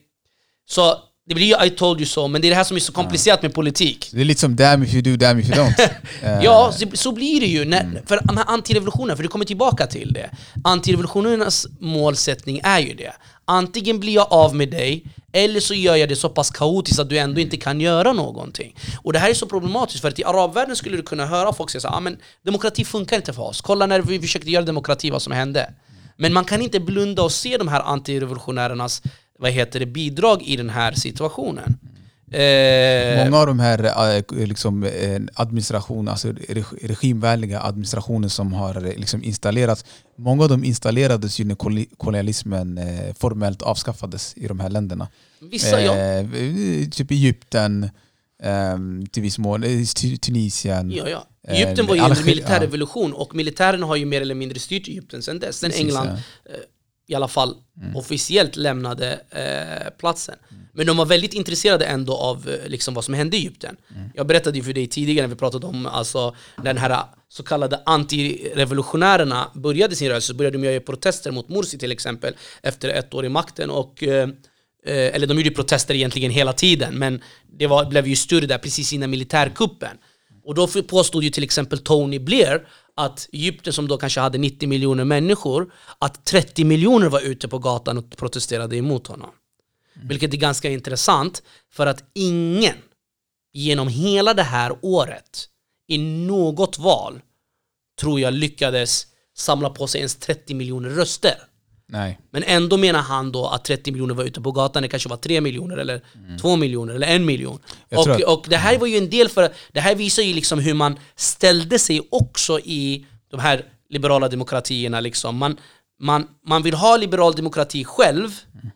B: så det blir ju I told you so, men det är det här som är så komplicerat med politik.
A: Det är lite som damn if you do, damn if you don't.
B: ja, så, så, blir det ju. När, mm. För de här antirevolutionerna, för du kommer tillbaka till det. Antirevolutionernas målsättning är ju det. Antingen blir jag av med dig, eller så gör jag det så pass kaotiskt att du ändå inte kan göra någonting. Och det här är så problematiskt, för att i arabvärlden skulle du kunna höra folk säga att ah, demokrati funkar inte för oss. Kolla när vi försökte göra demokrati, vad som hände. Men man kan inte blunda och se de här antirevolutionärernas vad heter det, bidrag i den här situationen.
A: Eh, Många av de här eh, liksom, eh, administration, alltså regimvänliga administrationen som har liksom installerats, många av dem installerades ju när kolonialismen formellt avskaffades i de här länderna.
B: Vissa, ja.
A: Typ Egypten, ehm, till viss mån Tunisien.
B: Ja, ja. Egypten var ju en militär revolution och militären har ju mer eller mindre styrt Egypten sedan dess. Sen England ja i alla fall mm. officiellt lämnade eh, platsen. Mm. Men de var väldigt intresserade ändå av eh, liksom, vad som hände i Egypten. Mm. Jag berättade ju för dig tidigare när vi pratade om alltså, när den här så kallade antirevolutionärerna började sin rörelse, så började de göra protester mot Morsi till exempel efter ett år i makten. Och, eh, eh eller de gjorde protester egentligen hela tiden, men det var, blev ju större där precis innan militärkuppen. Och då påstod ju till exempel Tony Blair att Egypten som då kanske hade 90 miljoner människor, att 30 miljoner var ute på gatan och protesterade emot honom. Mm. Vilket är ganska intressant, för att ingen genom hela det här året i något val tror jag lyckades samla på sig ens 30 miljoner röster.
A: Nej.
B: Men ändå menar han då att 30 miljoner var ute på gatan, det kanske var 3 miljoner eller mm. 2 miljoner eller 1 miljon. Och, att... och det här var ju en del för, det här visar ju liksom hur man ställde sig också i de här liberala demokratierna. Liksom. Man, man, man vill ha liberal demokrati själv, mm.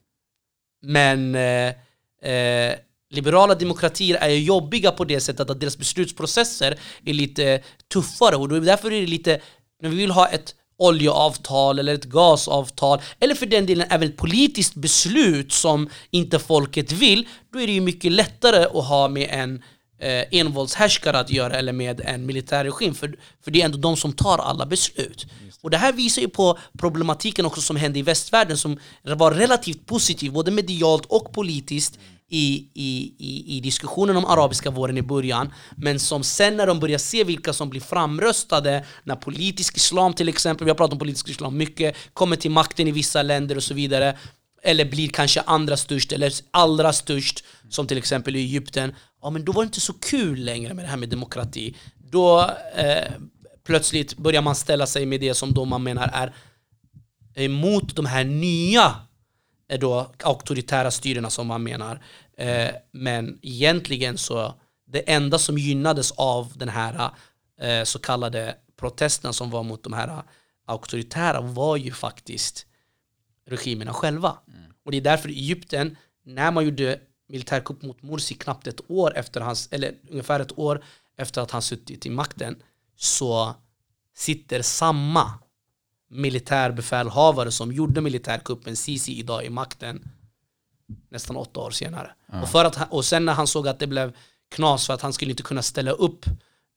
B: men eh, eh, liberala demokratier är jobbiga på det sättet att deras beslutsprocesser är lite tuffare och därför är det lite, när vi vill ha ett oljeavtal eller ett gasavtal eller för den delen även ett politiskt beslut som inte folket vill, då är det ju mycket lättare att ha med en eh, envåldshärskare att göra eller med en militärregim för, för det är ändå de som tar alla beslut. Och det här visar ju på problematiken också som hände i västvärlden som var relativt positiv, både medialt och politiskt i, i, i, i diskussionen om arabiska våren i början men som sen när de börjar se vilka som blir framröstade när politisk islam till exempel, vi har pratat om politisk islam mycket, kommer till makten i vissa länder och så vidare eller blir kanske andra störst eller allra störst som till exempel i Egypten. Ja men då var det inte så kul längre med det här med demokrati. Då eh, plötsligt börjar man ställa sig med det som då man menar är emot de här nya då, auktoritära styrena som man menar. Eh, men egentligen så, det enda som gynnades av den här eh, så kallade protesterna som var mot de här auktoritära var ju faktiskt regimerna själva. Mm. Och det är därför Egypten, när man gjorde militärkupp mot Morsi knappt ett år efter hans, eller ungefär ett år efter att han suttit i makten, så sitter samma militärbefälhavare som gjorde militärkuppen Sisi idag i makten nästan åtta år senare. Mm. Och, för att, och sen när han såg att det blev knas för att han skulle inte kunna ställa upp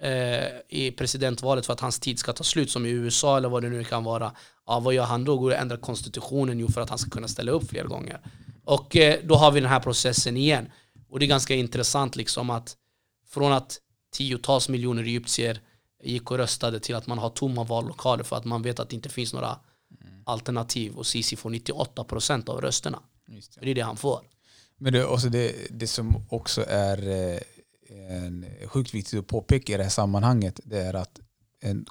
B: eh, i presidentvalet för att hans tid ska ta slut som i USA eller vad det nu kan vara. Ja, vad gör han då? Går och ändrar konstitutionen jo, för att han ska kunna ställa upp fler gånger. Och eh, då har vi den här processen igen. Och det är ganska intressant liksom att från att tiotals miljoner egyptier gick och röstade till att man har tomma vallokaler för att man vet att det inte finns några mm. alternativ och Sisi får 98% av rösterna. Det. det är det han får.
A: Men det, också det, det som också är eh, en, sjukt viktigt att påpeka i det här sammanhanget det är att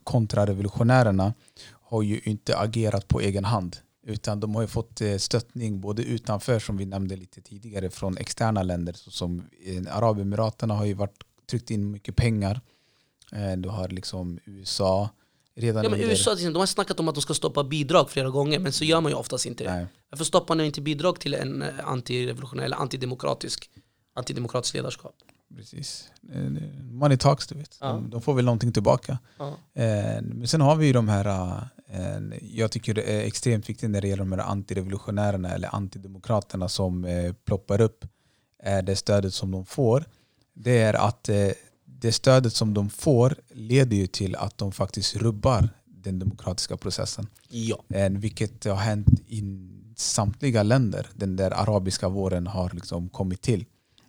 A: kontrarevolutionärerna har ju inte agerat på egen hand utan de har ju fått eh, stöttning både utanför som vi nämnde lite tidigare från externa länder som Arabemiraten har ju varit, tryckt in mycket pengar Eh, du har liksom USA.
B: Redan ja, men. USA de har snackat om att de ska stoppa bidrag flera gånger men så gör man ju oftast inte det. Varför stoppar ni inte bidrag till en eh, antirevolutionär eller antidemokratisk, antidemokratisk ledarskap?
A: Precis. Eh, money talks du vet. Ja. De, de, får väl någonting tillbaka. Ja. Men sen har vi ju de här, jag tycker det är extremt viktigt när det gäller de här antirevolutionärerna eller antidemokraterna som ploppar upp, det stödet som de får. Det är att det stödet som de får leder ju till att de faktiskt rubbar den demokratiska processen.
B: Ja.
A: Eh, vilket har hänt i samtliga länder. Den där arabiska våren har liksom kommit till.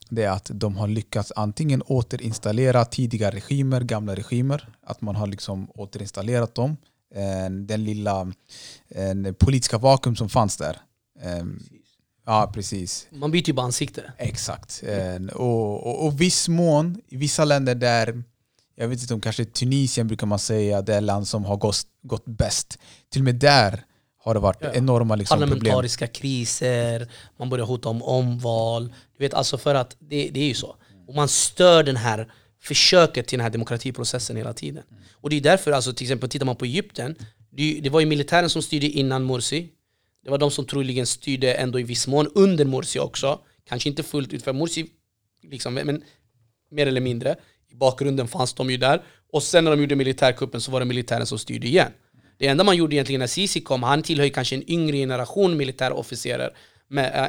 A: Det är att de har lyckats antingen återinstallera tidigare regimer, gamla regimer. Att man har liksom återinstallerat dem. Eh, den lilla politiska vakuum som fanns där. Ja, precis.
B: Man byter ju bara ansikte.
A: Exakt. Mm. Och, och, och viss mån, i vissa länder där, jag vet inte om kanske Tunisien brukar man säga, det är land som har gått, gått bäst. Till och med där har det varit ja. enorma liksom,
B: Parlamentariska problem. kriser, man börjar hota om omval. Du vet, alltså för att det, det är ju så. Och man stör den här försöket till den här demokratiprocessen hela tiden. Och det är därför, alltså, till exempel tittar man på Egypten, det, det var ju militären som styrde innan Morsi, det var de som troligen styrde ändå i viss mån under Morsi också. Kanske inte fullt ut, för Morsi, liksom, men mer eller mindre. I bakgrunden fanns de ju där. Och sen när de gjorde militärkuppen så var det militären som styrde igen. Det enda man gjorde egentligen när Sisi kom, han tillhör kanske en yngre generation militärofficerare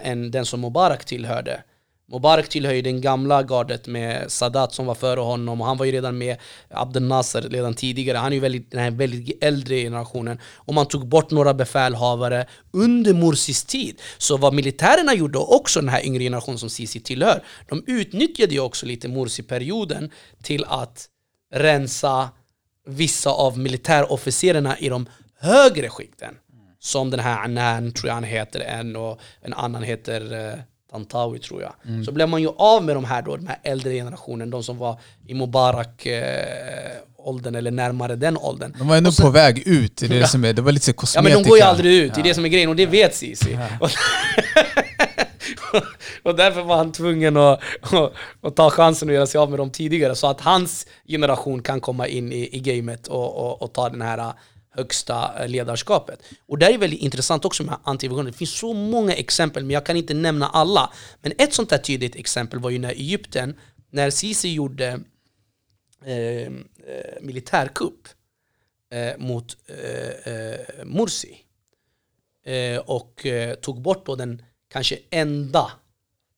B: än den som Mubarak tillhörde. Mubarak tillhör ju den gamla gardet med Sadat som var före honom och han var ju redan med Abdel Nasser redan tidigare. Han är ju väldigt, den här väldigt äldre generationen. Och man tog bort några befälhavare under Mursis tid. Så vad militärerna gjorde, också den här yngre generationen som Sisi tillhör, de utnyttjade ju också lite Mursi-perioden till att rensa vissa av militärofficerarna i de högre skikten. Som den här Anan, tror jag han heter, en och en annan heter eh, Tantawi tror jag. Mm. Så blev man ju av med de här då, den här äldre generationen, de som var i Mubarak eh, eller närmare den åldern.
A: De var ändå sen, på väg ut, det, är det, som är, det var lite kosmetika.
B: Ja men de går ju aldrig ut, ja. det är det som är grejen och det vet Sisi. Ja. och därför var han tvungen att, att, att, ta chansen att göra sig av med dem tidigare så att hans generation kan komma in i, i gamet och, och, och ta den här högsta eh, ledarskapet. Och det är väldigt intressant också med antivisioner. Det finns så många exempel, men jag kan inte nämna alla. Men ett sånt här tydligt exempel var ju när Egypten, när Sisi gjorde ehm, eh, militärkupp eh, mot eh, eh Morsi eh, och eh, tog bort då den kanske enda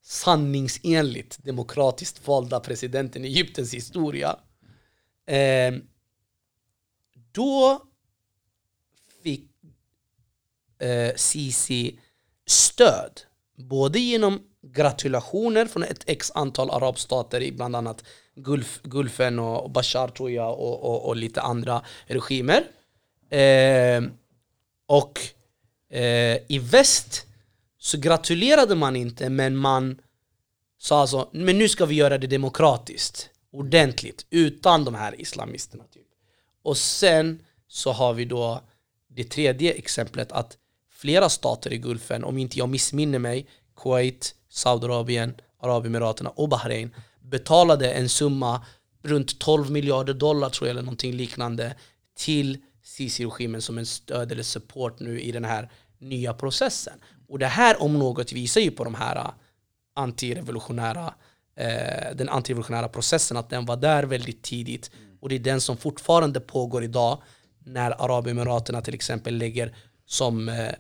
B: sanningsenligt demokratiskt valda presidenten i Egyptens historia. Ehm, då eh, Sisi-stöd. Både genom gratulationer från ett x antal arabstater i bland annat Gulf, Gulfen och Bashar tror jag och, och, och lite andra regimer. Eh, och eh, i väst så gratulerade man inte men man sa alltså men nu ska vi göra det demokratiskt, ordentligt, utan de här islamisterna. Typ. Och sen så har vi då det tredje exemplet att flera stater i Gulfen, om inte jag missminner mig, Kuwait, Saudiarabien, Arabemiraten och Bahrain betalade en summa runt 12 miljarder dollar tror jag eller någonting liknande till Sisi-regimen som en stöd eller support nu i den här nya processen. Och det här om något visar ju på de här äh, antirevolutionära eh, den antirevolutionära processen, att den var där väldigt tidigt. Och det är den som fortfarande pågår idag när Arabemiraten till exempel lägger som eh,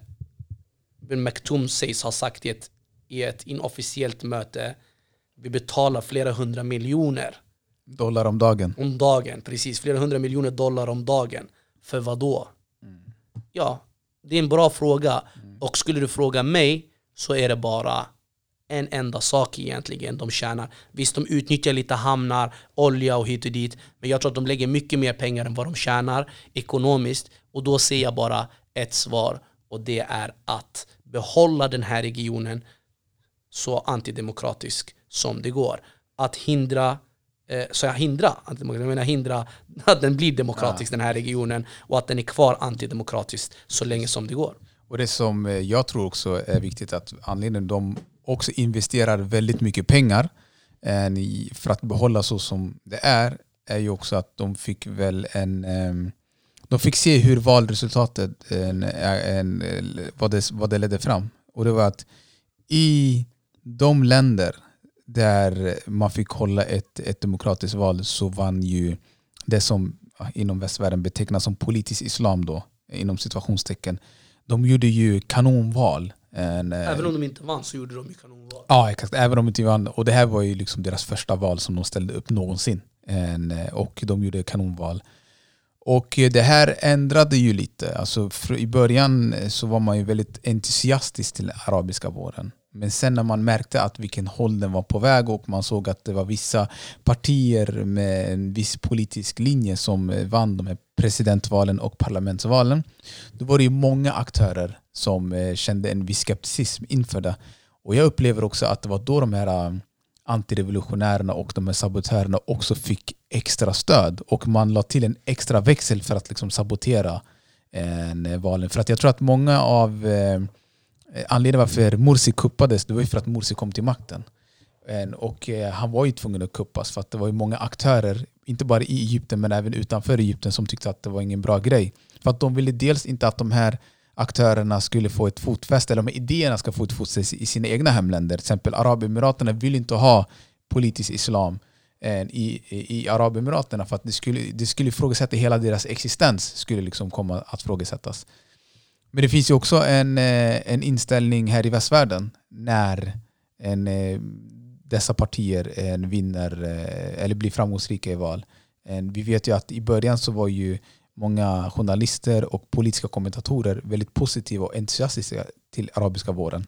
B: Ben Maktoum sägs ha sagt i ett, i ett inofficiellt möte vi betalar flera hundra miljoner
A: Dollar om dagen.
B: om dagen. Precis, flera hundra miljoner dollar om dagen. För vad då? Ja, det är en bra fråga. Och skulle du fråga mig så är det bara en enda sak egentligen de tjänar. Visst, de utnyttjar lite hamnar, olja och hit och dit. Men jag tror att de lägger mycket mer pengar än vad de tjänar ekonomiskt. Och då ser jag bara ett svar och det är att behålla den här regionen så antidemokratisk som det går. Att hindra eh, så jag hindra, jag menar hindra att den blir demokratisk den här regionen och att den är kvar antidemokratisk så länge som det går.
A: Och det som eh, jag tror också är viktigt att anledningen de också investerar väldigt mycket pengar eh, för att behålla så som det är är ju också att de fick väl en ehm, de fick se hur valresultatet en, en, vad, det, vad det ledde fram. Och det var att i de länder där man fick hålla ett, ett demokratiskt val så vann ju det som inom västvärlden betecknas som politisk islam då, inom situationstecken. De gjorde ju kanonval. En, eh,
B: Även om de inte vann så gjorde de ju kanonval.
A: Ja, exakt. Även om de inte vann. Och det här var ju liksom deras första val som de ställde upp någonsin. En, eh, och de gjorde kanonval. Och det här ändrade ju lite. Alltså, I början eh, så var man ju väldigt entusiastisk till arabiska våren. Men sen när man märkte att vilken håll den var på väg och man såg att det var vissa partier med en viss politisk linje som eh, vann de här presidentvalen och parlamentsvalen. Då var det ju många aktörer som eh, kände en viss skepticism inför det. Och jag upplever också att det var då de här antirevolutionärerna och de här sabotörerna också fick extra stöd. Och man la till en extra växel för att liksom sabotera en, eh, valen. För att jag tror att många av eh, anledningen varför Morsi kuppades, det var ju för att Morsi kom till makten. En- Och eh, han var ju tvungen att kuppas för att det var ju många aktörer, inte bara i Egypten men även utanför Egypten som tyckte att det var ingen bra grej. För att de ville dels inte att de här aktörerna skulle få ett fotfäste, eller de här idéerna ska få ett fotfäste i sina egna hemländer. Till exempel Arabemiraten vill inte ha politisk islam eh, i, i, Arabemiraten för att det skulle, det skulle ifrågasätta hela deras existens skulle liksom komma att frågasättas. Men det finns ju också en, eh, en inställning här i västvärlden när en, eh, dessa partier en vinner eller blir framgångsrika i val. En, Vi vet ju att i början så var ju många journalister och politiska kommentatorer väldigt positiva och entusiastiska till arabiska våren.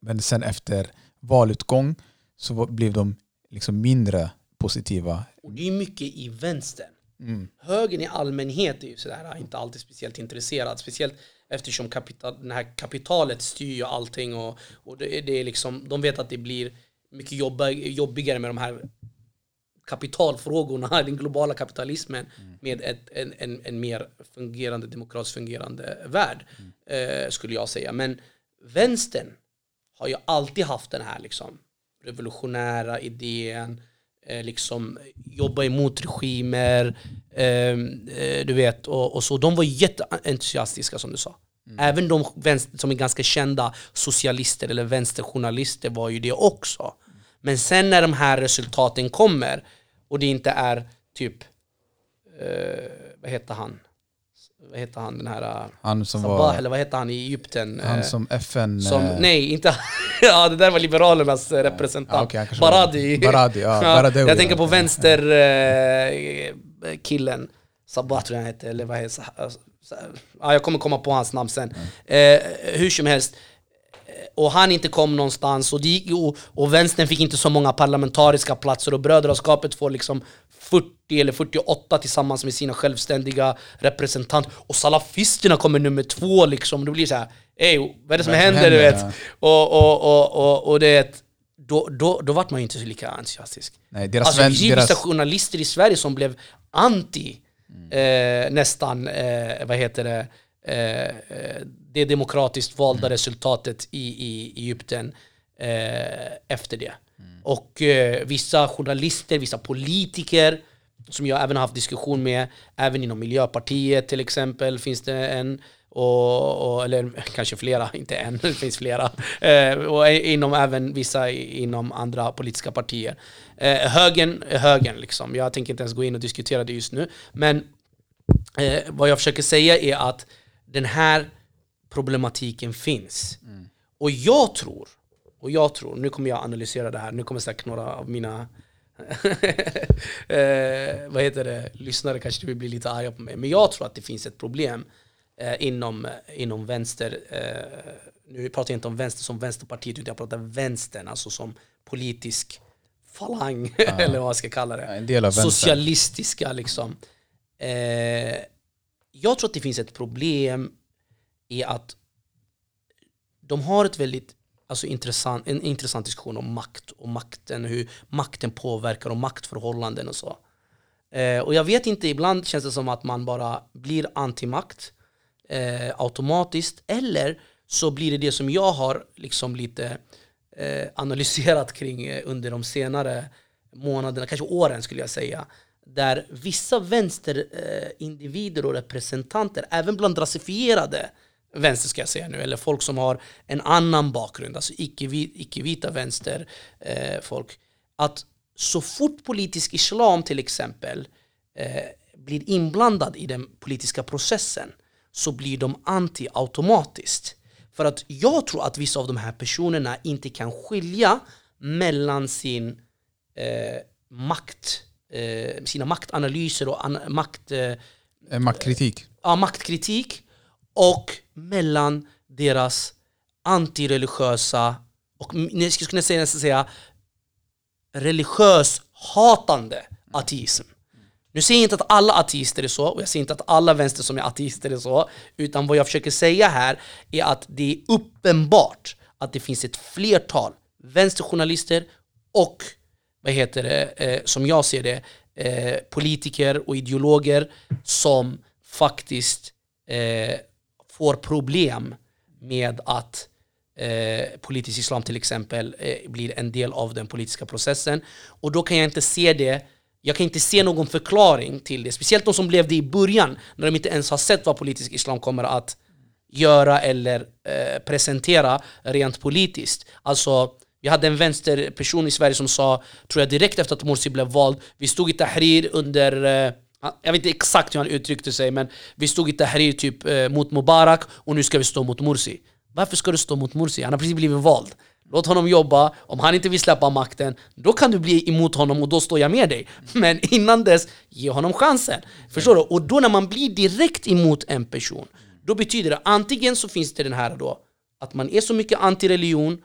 A: Men sen efter valutgång så blev de liksom mindre positiva.
B: Och det är mycket i vänstern.
A: Mm.
B: Högern i allmänhet är ju sådär, inte alltid speciellt intresserad. Speciellt eftersom kapital, det här kapitalet styr ju allting. Och, och det, är- det är liksom, de vet att det blir mycket jobba, jobbigare med de här kapitalfrågorna, den globala kapitalismen med ett, en, en, en mer fungerande, demokratiskt fungerande värld. Eh, skulle jag säga. Men vänstern har ju alltid haft den här liksom, revolutionära idén, eh, liksom jobba emot regimer, ehm, eh, du vet, och, och så. De var jätteentusiastiska som du sa. Även de vänster, som är ganska kända socialister eller vänsterjournalister var ju det också. Men sen när de här resultaten kommer och det inte är typ, eh, vad heter han? Vad heter han den här... eh,
A: Han som
B: Sabah,
A: var
B: eller vad heter han i Egypten?
A: han
B: Eh,
A: som FN...
B: som,
A: eh,
B: nej, inte Ja, det där var Liberalernas representant.
A: Var-
B: Baradi.
A: Baradi, ja, Baradewi,
B: jag tänker på vänster eh, killen Sabah tror jag han hette, eller vad heter så här, ja, jag kommer komma på hans namn sen. Eh, hur som helst, och han inte kom någonstans och, gick, och, och vänstern fick inte så många parlamentariska platser och brödraskapet får liksom 40 eller 48 tillsammans med sina självständiga representanter och salafisterna kommer nummer två liksom. Det blir så här, ey, vad är det som
A: som
B: händer? Du
A: händer,
B: vet? Och, och, och, och, och det, då, då, då vart man ju inte så lika entusiastisk.
A: Nej, deras
B: Alltså,
A: vän, deras,
B: journalister i Sverige som blev anti eh, nästan, eh, vad heter det, eh, eh, det demokratiskt valda resultatet i, i Egypten eh, efter det. Och eh, vissa journalister, vissa politiker som jag även har haft diskussion med, även inom Miljöpartiet till exempel finns det en, och, och, eller kanske flera, inte en, det finns flera. Eh, och inom även vissa inom andra politiska partier. Eh, högern är högern liksom. Jag tänker inte ens gå in och diskutera det just nu. Men eh, vad jag försöker säga är att den här problematiken finns. Och jag tror, och jag tror, nu kommer jag analysera det här, nu kommer säkert några av mina eh, vad heter det, lyssnare kanske vill bli lite arga på mig. Men jag tror att det finns ett problem eh, inom, inom vänster, eh, nu pratar jag inte om vänster som vänsterpartiet utan jag pratar vänstern, alltså som politisk falang, eller vad man ska kalla det.
A: Ja, en del av vänstern.
B: Socialistiska liksom. Eh, jag tror att det finns ett problem är att de har ett väldigt alltså, intressant, en intressant diskussion om makt och makten, hur makten påverkar och maktförhållanden och så. Eh, och jag vet inte, ibland känns det som att man bara blir antimakt eh, automatiskt, eller så blir det det som jag har liksom lite eh, analyserat kring eh, under de senare månaderna, kanske åren skulle jag säga, där vissa vänsterindivider eh, och representanter, även bland rasifierade vänster ska jag säga nu, eller folk som har en annan bakgrund, alltså icke-vi- icke-vita vänster eh, att så fort politisk islam till exempel eh, blir inblandad i den politiska processen så blir de anti automatiskt. För att jag tror att vissa av de här personerna inte kan skilja mellan sin eh, makt, eh, sina maktanalyser och an- makt, eh,
A: eh, maktkritik.
B: ja, maktkritik och mellan deras antireligiösa och jag skulle kunna säga, nästan säga religiös hatande ateism. Nu säger jag inte att alla ateister är så, och jag säger inte att alla vänster som är ateister är så, utan vad jag försöker säga här är att det är uppenbart att det finns ett flertal vänsterjournalister och, vad heter det, eh, som jag ser det, eh, politiker och ideologer som faktiskt eh, får problem med att eh, politisk islam till exempel eh, blir en del av den politiska processen. Och då kan jag inte se det, jag kan inte se någon förklaring till det. Speciellt de som blev det i början, när de inte ens har sett vad politisk islam kommer att göra eller eh, presentera rent politiskt. Alltså, vi hade en vänsterperson i Sverige som sa, tror jag direkt efter att Morsi blev vald, vi stod i Tahrir under eh, jag vet inte exakt hur han uttryckte sig, men vi stod i Tahrir typ eh, mot Mubarak och nu ska vi stå mot Morsi. Varför ska du stå mot Morsi? Han har precis blivit vald. Låt honom jobba, om han inte vill släppa makten, då kan du bli emot honom och då står jag med dig. Men innan dess, ge honom chansen. Förstår du? Och då när man blir direkt emot en person, då betyder det antingen så finns det den här då, att man är så mycket antireligion,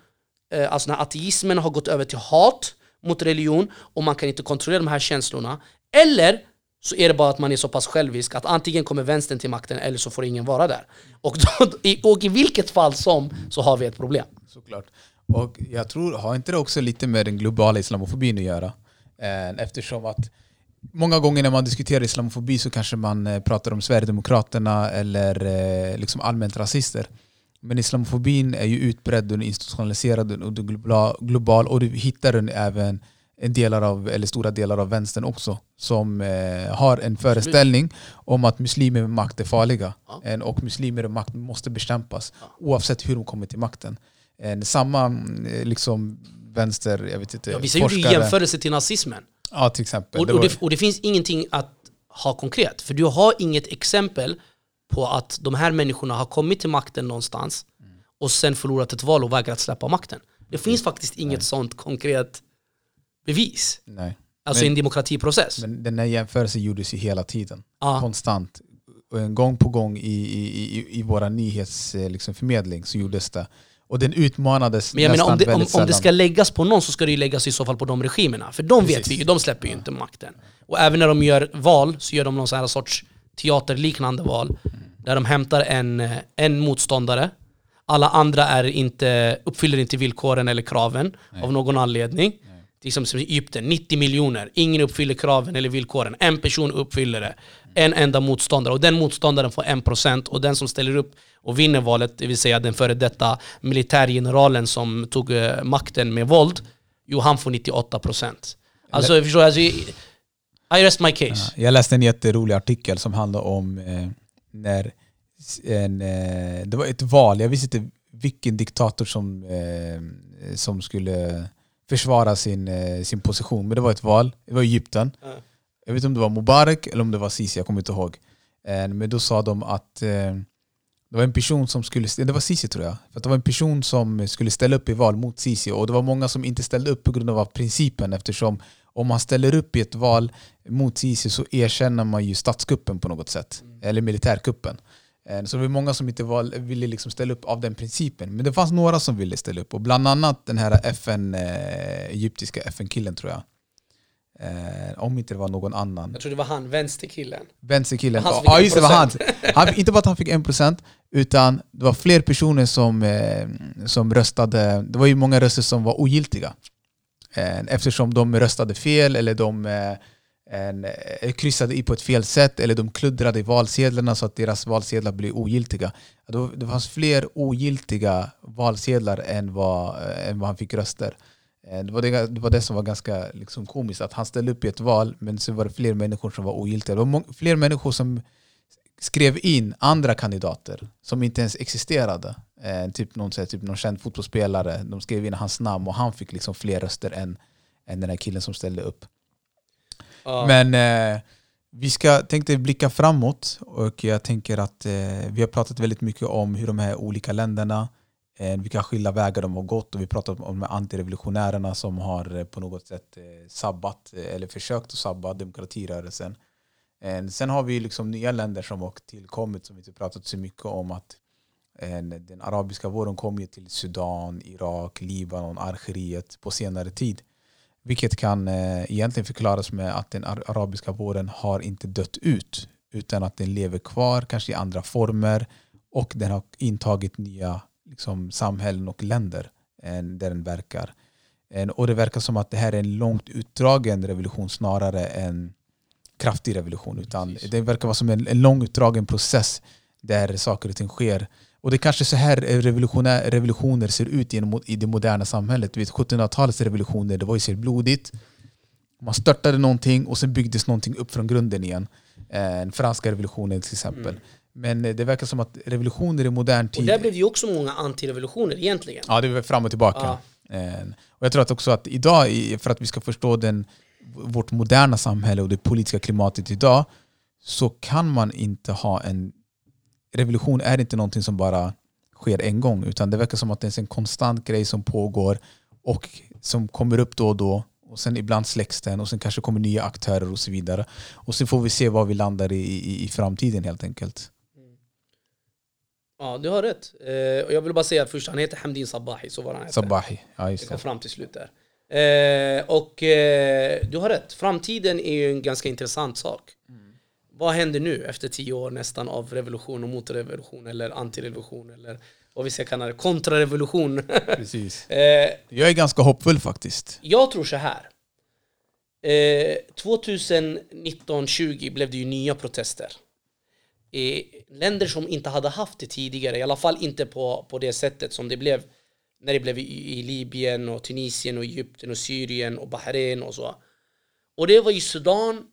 B: eh, alltså när ateismen har gått över till hat mot religion och man kan inte kontrollera de här känslorna. Eller så är det bara att man är så pass självisk att antingen kommer vänstern till makten eller så får ingen vara där. Och, då, i, och i vilket fall som så har vi ett problem.
A: Såklart. Och jag tror, har inte det också lite med den globala islamofobin att göra? Eh, eftersom att många gånger när man diskuterar islamofobi så kanske man eh, pratar om Sverigedemokraterna eller eh, liksom allmänt rasister. Men islamofobin är ju utbredd och institutionaliserad och global, global och du hittar den även delar av, eller stora delar av vänstern också som eh, har en föreställning om att muslimer med makt är farliga
B: Ja.
A: En- och muslimer med makt måste bekämpas oavsett hur de kommer till makten. En, samma eh, liksom vänster, jag vet inte,
B: Ja, gjorde ju
A: forskare.
B: jämförelse till nazismen.
A: Ja, till exempel.
B: Och, och, det, och det finns ingenting att ha konkret. För du har inget exempel på att de här människorna har kommit till makten någonstans och sen förlorat ett val och vägrat släppa makten. Det finns faktiskt inget sånt konkret bevis.
A: Nej.
B: Alltså
A: Men-
B: en demokratiprocess.
A: Men den här jämförelsen gjordes ju hela tiden.
B: Ja.
A: Konstant. eh, gång på gång i, i, i, i våra nyhetsförmedling liksom, förmedling så gjordes det. Och den utmanades
B: Men jag menar, om det, om, om det ska läggas på någon så ska det ju läggas i så fall på de regimerna. För de vet
A: Precis.
B: vi ju, de släpper ju inte makten. Och även när de gör val så gör de någon sån här sorts teaterliknande val. Där de hämtar en, eh, en motståndare. Alla andra är inte, uppfyller inte villkoren eller kraven av någon anledning. Exempel som Egypten, 90 miljoner. Ingen uppfyller kraven eller villkoren. En person uppfyller det. En enda motståndare. Och den motståndaren får 1% och den som ställer upp och vinner valet, det vill säga den före detta militärgeneralen som tog eh, makten med våld, jo han får 98%. Alltså, jag förstår, alltså, I rest my case.
A: Jag läste en jätterolig artikel som handlar om eh, när en, eh, det var ett val, jag visste inte vilken diktator som, eh, som skulle försvara sin, eh, sin position, men det var ett val, det var Egypten.
B: Ja.
A: Jag vet inte om det var Mubarak eller om det var Sisi, jag kommer inte ihåg. Eh, Men då sa de att eh, det var en person som skulle, det var Sisi tror jag, för att det var en person som skulle ställa upp i val mot Sisi och det var många som inte ställde upp på grund av principen eftersom om man ställer upp i ett val mot Sisi så erkänner man ju statskuppen på något sätt, eller militärkuppen. Eh, Så det var många som inte val, ville liksom ställa upp av den principen. Men det fanns några som ville ställa upp och bland annat den här FN, eh, egyptiska FN-killen tror jag. Eh, om inte det var någon annan.
B: Jag tror det var han, vänsterkillen.
A: Vänsterkillen.
B: Han
A: Ja just det, var han.
B: 1%.
A: han. Inte bara att han fick 1% utan det var fler personer som, eh, som röstade. Det var ju många röster som var ogiltiga. Eh, eftersom de röstade fel eller de eh, en, eh, kryssade i på ett fel sätt eller de kluddrade i valsedlarna så att deras valsedlar blev ogiltiga. Då- Det fanns fler ogiltiga valsedlar än vad, eh, än vad han fick röster. Eh, det var det, det var det som var ganska liksom, komiskt, att han ställde upp i ett val men så var det fler människor som var ogiltiga. Det var må- fler människor som skrev in andra kandidater som inte ens existerade. Eh, typ, någon, så här, typ någon känd fotbollsspelare, de skrev in hans namn och han fick liksom fler röster än, än den här killen som ställde upp. Men eh, vi ska tänkte blicka framåt och jag tänker att eh, vi har pratat väldigt mycket om hur de här olika länderna, eh, vilka skilda vägar de har gått och vi har pratat om de här antirevolutionärerna som har eh, på något sätt eh, sabbat eh, eller försökt att sabba demokratirörelsen. Eh, sen har vi liksom nya länder som har tillkommit som vi inte pratat så mycket om att eh, den arabiska våren kom ju till Sudan, Irak, Libanon, Algeriet på senare tid. Vilket kan eh, egentligen förklaras med att den ar- arabiska våren har inte dött ut utan att den lever kvar, kanske i andra former och den har intagit nya liksom, samhällen och länder eh, där den verkar. Eh, och det verkar som att det här är en långt utdragen revolution snarare än kraftig revolution. Utan
B: Precis.
A: det verkar vara som en, en lång utdragen process där saker och ting sker. Och det är kanske så här revolutioner, ser ut i det moderna samhället. Du vet, 1700-talets revolutioner, det var ju så blodigt. Man störtade någonting och sen byggdes någonting upp från grunden igen. Eh, Den franska revolutionen till exempel.
B: Mm.
A: Men eh, det verkar som att revolutioner i modern
B: Och
A: tid...
B: där blev det ju också många antirevolutioner egentligen.
A: Ja, det är fram och tillbaka. Eh, Och jag tror att också att idag, för att vi ska förstå den, vårt moderna samhälle och det politiska klimatet idag, så kan man inte ha en... Revolution är inte någonting som bara sker en gång, utan det verkar som att det är en konstant grej som pågår och som kommer upp då och då. Och sen ibland släcks den och sen kanske kommer nya aktörer och så vidare. Och sen får vi se var vi landar i, i, i framtiden helt enkelt.
B: Ja, du har rätt. Eh, och jag vill bara säga först, han heter Hamdin Sabahi, så var han heter.
A: Sabahi. Ja,
B: Det
A: just
B: kom
A: det.
B: fram till slut där. Eh, och eh, du har rätt, framtiden är ju en ganska intressant sak. Vad händer nu efter tio år nästan av revolution och motrevolution eller antirevolution eller vad vi ska kalla det, kontrarevolution?
A: Precis.
B: eh,
A: Jag är ganska hoppfull faktiskt.
B: jag tror så här. Eh, 2019-20 blev det ju nya protester. I länder som inte hade haft det tidigare, i alla fall inte på, på det sättet som det blev när det blev i, i Libyen och Tunisien och Egypten och Syrien och Bahrain och så. Och det var ju Sudan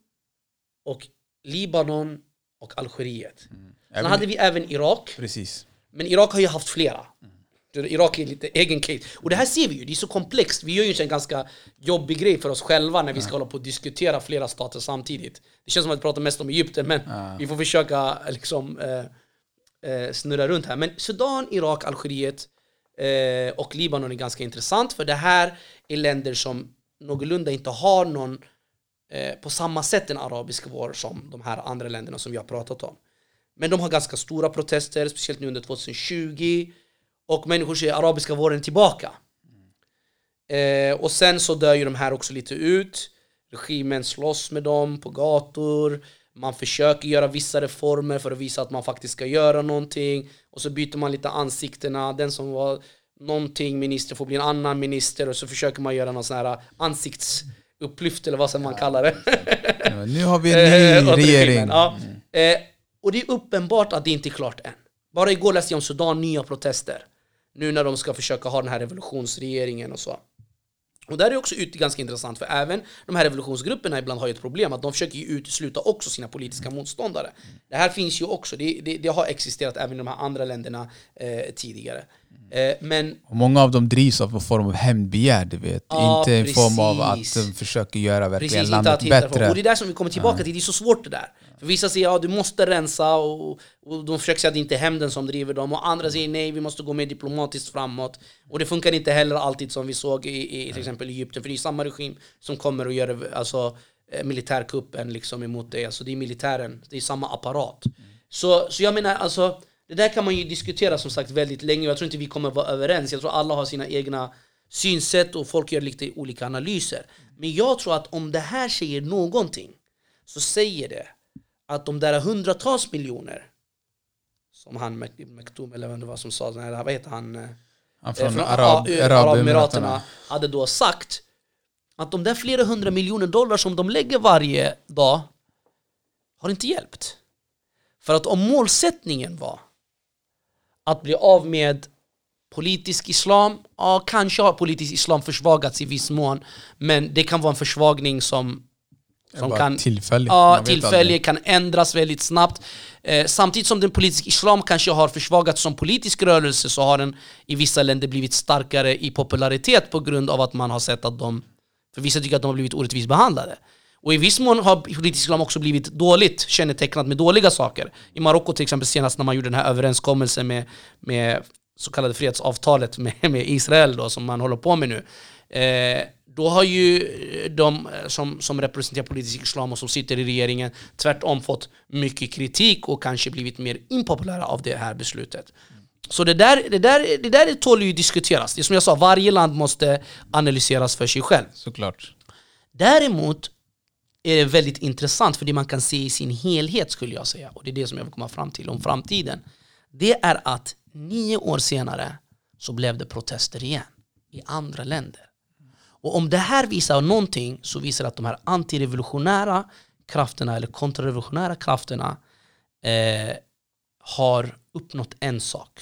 B: och Libanon och Algeriet. Sen
A: Även-
B: hade vi även Irak.
A: Precis.
B: Men Irak har ju haft flera. Du, Irak är lite egen case. Och det här ser vi ju, det är så komplext. Vi gör ju en ganska jobbig grej för oss själva när vi ska hålla på och diskutera flera stater samtidigt. Det känns som att vi pratar mest om Egypten, men vi får försöka liksom eh, eh, snurra runt här. Men Sudan, Irak, Algeriet eh, och Libanon är ganska intressant för det här är länder som någorlunda inte har någon eh, på samma sätt en arabisk vår som de här andra länderna som vi har pratat om. Men de har ganska stora protester, speciellt nu under 2020. Och människor säger arabiska våren tillbaka. Eh, och sen så dör ju de här också lite ut. Regimen slåss med dem på gator. Man försöker göra vissa reformer för att visa att man faktiskt ska göra någonting. Och så byter man lite ansiktena. Den som var någonting minister får bli en annan minister. Och så försöker man göra någon sån här ansikts ansiktsupplyft eller vad som man kallar det.
A: Ja, nu har vi en ny
B: Eh, regimen,
A: regering.
B: Ja. Eh, och det är uppenbart att det inte är klart än. Bara igår läste jag om Sudan, nya protester. Nu när de ska försöka ha den här revolutionsregeringen och så. Och där är det också ut ganska intressant, för även de här revolutionsgrupperna ibland har ju ett problem, att de försöker ju utesluta också sina politiska motståndare. Det här finns ju också, det, det, det har existerat även i de här andra länderna eh, tidigare. Eh, men
A: Och många av dem drivs av en form av hämndbegär, du vet.
B: Ja,
A: inte en form av att de försöker göra verkligen
B: Precis,
A: landet
B: att
A: bättre.
B: Och det är där som vi kommer tillbaka till, det är så svårt det där. För vissa säger ja du måste rensa och, och de försöker säga att det inte är hämnden som driver dem och andra säger nej vi måste gå mer diplomatiskt framåt. Och det funkar inte heller alltid som vi såg i, i till exempel Egypten, för det är samma regim som kommer och gör alltså, eh, militärkuppen liksom emot det. Alltså det är militären, det är samma apparat. Så, så jag menar alltså, det där kan man ju diskutera som sagt väldigt länge och jag tror inte vi kommer vara överens. Jag tror alla har sina egna synsätt och folk gör lite olika analyser. Men jag tror att om det här säger någonting så säger det att de där hundratals miljoner som han Mek- Mektoum eller vem det var som sa, vad heter han? eh,
A: Han från
B: från
A: Arab,
B: A-
A: Arabemiraterna.
B: hade då sagt att de där flera hundra miljoner dollar som de lägger varje dag har inte hjälpt. För att om målsättningen var att bli av med politisk islam, ja kanske har politisk islam försvagats i viss mån, men det kan vara en försvagning som, som kan
A: tillfälligt.
B: Ja,
A: Man vet
B: tillfällig
A: aldrig.
B: kan ändras väldigt snabbt. Eh, samtidigt som den politiska islam kanske har försvagats som politisk rörelse så har den i vissa länder blivit starkare i popularitet på grund av att man har sett att de, för vissa tycker att de har blivit orättvist behandlade. Och i viss mån har politisk islam också blivit dåligt kännetecknat med dåliga saker. I Marocko till exempel senast när man gjorde den här överenskommelsen med, med så kallade fredsavtalet med, med Israel då, som man håller på med nu. Eh, då har ju de som, som representerar politisk islam och som sitter i regeringen tvärtom fått mycket kritik och kanske blivit mer impopulära av det här beslutet. Så det där, det där, det där tål ju diskuteras. Det är som jag sa, varje land måste analyseras för sig själv.
A: Såklart.
B: Däremot är det väldigt intressant för det man kan se i sin helhet skulle jag säga, och det är det som jag vill komma fram till om framtiden. Det är att nio år senare så blev det protester igen i andra länder. Och om det här visar någonting så visar det att de här antirevolutionära krafterna eller kontrarevolutionära krafterna eh, har uppnått en sak.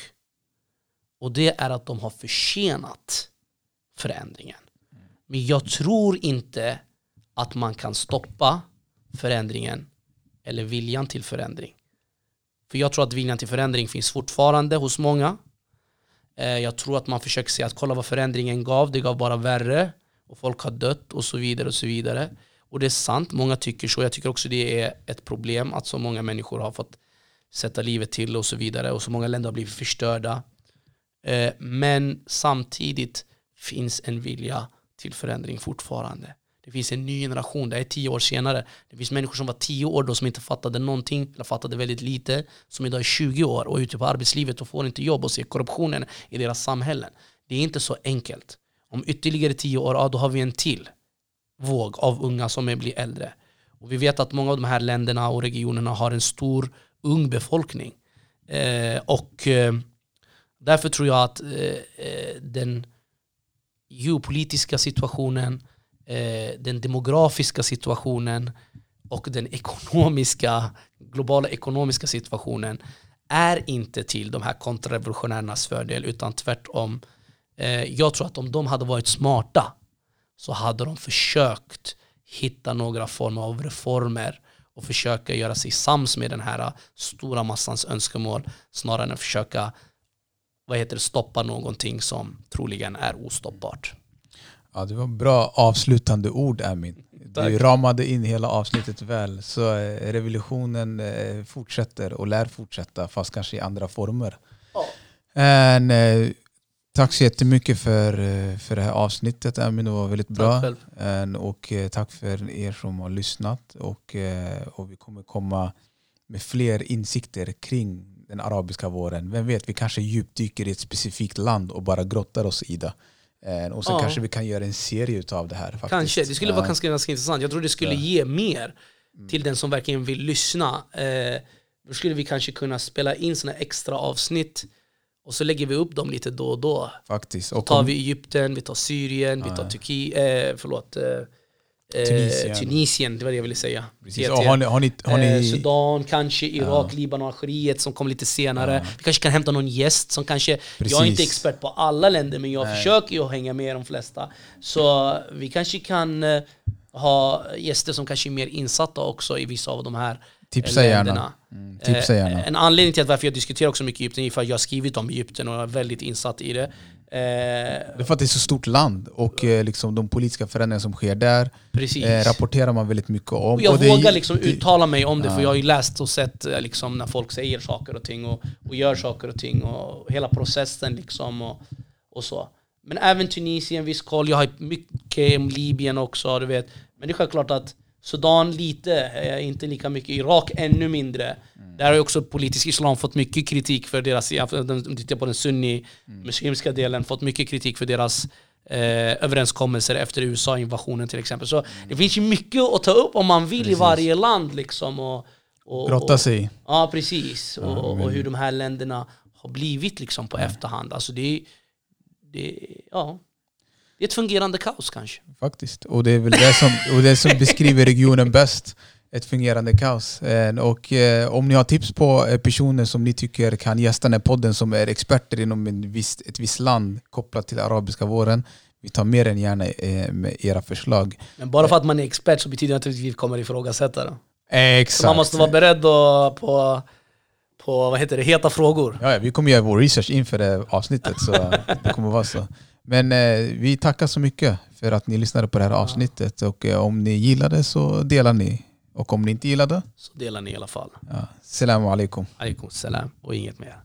B: Och det är att de har försenat förändringen. Men jag tror inte att man kan stoppa förändringen eller viljan till förändring. För jag tror att viljan till förändring finns fortfarande hos många. Eh, jag tror att man försöker säga att kolla vad förändringen gav, det gav bara värre och folk har dött och så vidare och så vidare. Och det är sant, många tycker så. Jag tycker också det är ett problem att så många människor har fått sätta livet till och så vidare och så många länder har blivit förstörda. Eh, men samtidigt finns en vilja till förändring fortfarande. Det finns en ny generation, det är tio år senare. Det finns människor som var tio år då som inte fattade någonting, eller fattade väldigt lite, som idag är 20 år och är ute på arbetslivet och får inte jobb och ser korruptionen i deras samhällen. Det är inte så enkelt. Om ytterligare tio år, ja, då har vi en till våg av unga som är- blir äldre. Och vi vet att många av de här länderna och regionerna har en stor ung befolkning. Eh, och eh, därför tror jag att eh, eh den geopolitiska situationen, eh, den demografiska situationen och den ekonomiska, globala ekonomiska situationen är inte till de här kontrarevolutionärernas fördel utan tvärtom. Eh, jag tror att om de hade varit smarta så hade de försökt hitta några former av reformer och försöka göra sig sams med den här stora massans önskemål snarare än att försöka vad heter det, stoppa någonting som troligen är ostoppbart.
A: Ja, det var bra avslutande ord Amin. Du
B: Tack.
A: ramade in hela avsnittet väl. Så eh, revolutionen eh, fortsätter och lär fortsätta fast kanske i andra former.
B: Ja.
A: En, eh, tack så jättemycket för, för det här avsnittet Amin, det var väldigt bra.
B: själv.
A: En, och tack för er som har lyssnat. Och, och vi kommer komma med fler insikter kring den arabiska våren. Vem vet, vi kanske djupdyker i ett specifikt land och bara grottar oss i det. Eh, och sen
B: Ja.
A: kanske vi kan göra en serie av det här. Faktiskt.
B: Kanske, det skulle
A: Ja.
B: vara ganska, ganska intressant. Jag tror det skulle
A: Ja.
B: ge mer till den som verkligen vill lyssna. Eh, då skulle vi kanske kunna spela in såna extra avsnitt och så lägger vi upp dem lite då och då.
A: Faktiskt. Och
B: tar
A: om-
B: vi Egypten, vi tar Syrien, vi tar
A: Ja.
B: Turkiet, eh, förlåt, eh,
A: Tunisien.
B: Tunisien. det var det jag ville säga.
A: Precis. Och har ni, har ni, har
B: Eh,
A: ni,
B: Sudan, kanske Irak, Libanon, Algeriet som kommer lite senare.
A: Ja.
B: Vi kanske kan hämta någon gäst som kanske... Jag är
A: Precis.
B: inte expert på alla länder men jag
A: Nej.
B: försöker ju hänga med de flesta. Så vi kanske kan eh, ha gäster som kanske är mer insatta också i vissa av de här
A: tipsa
B: eh, länderna.
A: Mm, tipsa
B: Eh,
A: gärna.
B: En anledning till att varför jag diskuterar också mycket Egypten är för att jag har skrivit om Egypten och är väldigt insatt i det. Eh,
A: Det är för att det är så stort land och eh, liksom de politiska förändringar som sker där
B: precis.
A: eh, rapporterar man väldigt mycket om.
B: Och jag
A: och
B: vågar liksom
A: det,
B: uttala mig om det
A: Ja.
B: för jag har ju läst och sett liksom, när folk säger saker och ting och, och gör saker och ting och hela processen liksom och, och så. Men även Tunisien, viss koll. Jag har mycket om Libyen också, du vet. Men det är självklart att Sudan lite, inte lika mycket. Irak ännu mindre. Där har ju också politisk islam fått mycket kritik för deras, ja, du tittar på den sunni-muslimska delen, fått mycket kritik för deras eh, överenskommelser efter USA-invasionen till exempel. Så det finns ju mycket att ta upp om man vill i
A: Precis.
B: varje land liksom. Och, och,
A: grotta
B: och,
A: sig i.
B: Ja, precis.
A: Ja,
B: och, och hur de här länderna har blivit liksom på efterhand. Alltså det, det, ja, det är ett fungerande kaos kanske.
A: Faktiskt. Och det är väl det som, och det som beskriver regionen bäst. Ett fungerande kaos. Eh, Och eh, om ni har tips på eh, personer som ni tycker kan gästa den här podden som är experter inom en viss, ett visst land kopplat till arabiska våren. Vi tar mer än gärna med era förslag.
B: Men bara för att man är expert så betyder det inte att vi kommer ifrågasätta det.
A: Exakt.
B: Så man måste vara beredd på, på vad heter det, heta frågor.
A: Ja, ja, vi kommer göra vår research inför det avsnittet så det kommer vara så. Men eh, vi tackar så mycket för att ni lyssnade på det här avsnittet och eh, om ni gillade så delar ni. Och om ni inte gillade,
B: Så delar ni i alla fall.
A: ja, salam alaikum.
B: Alaikum salam och inget mer.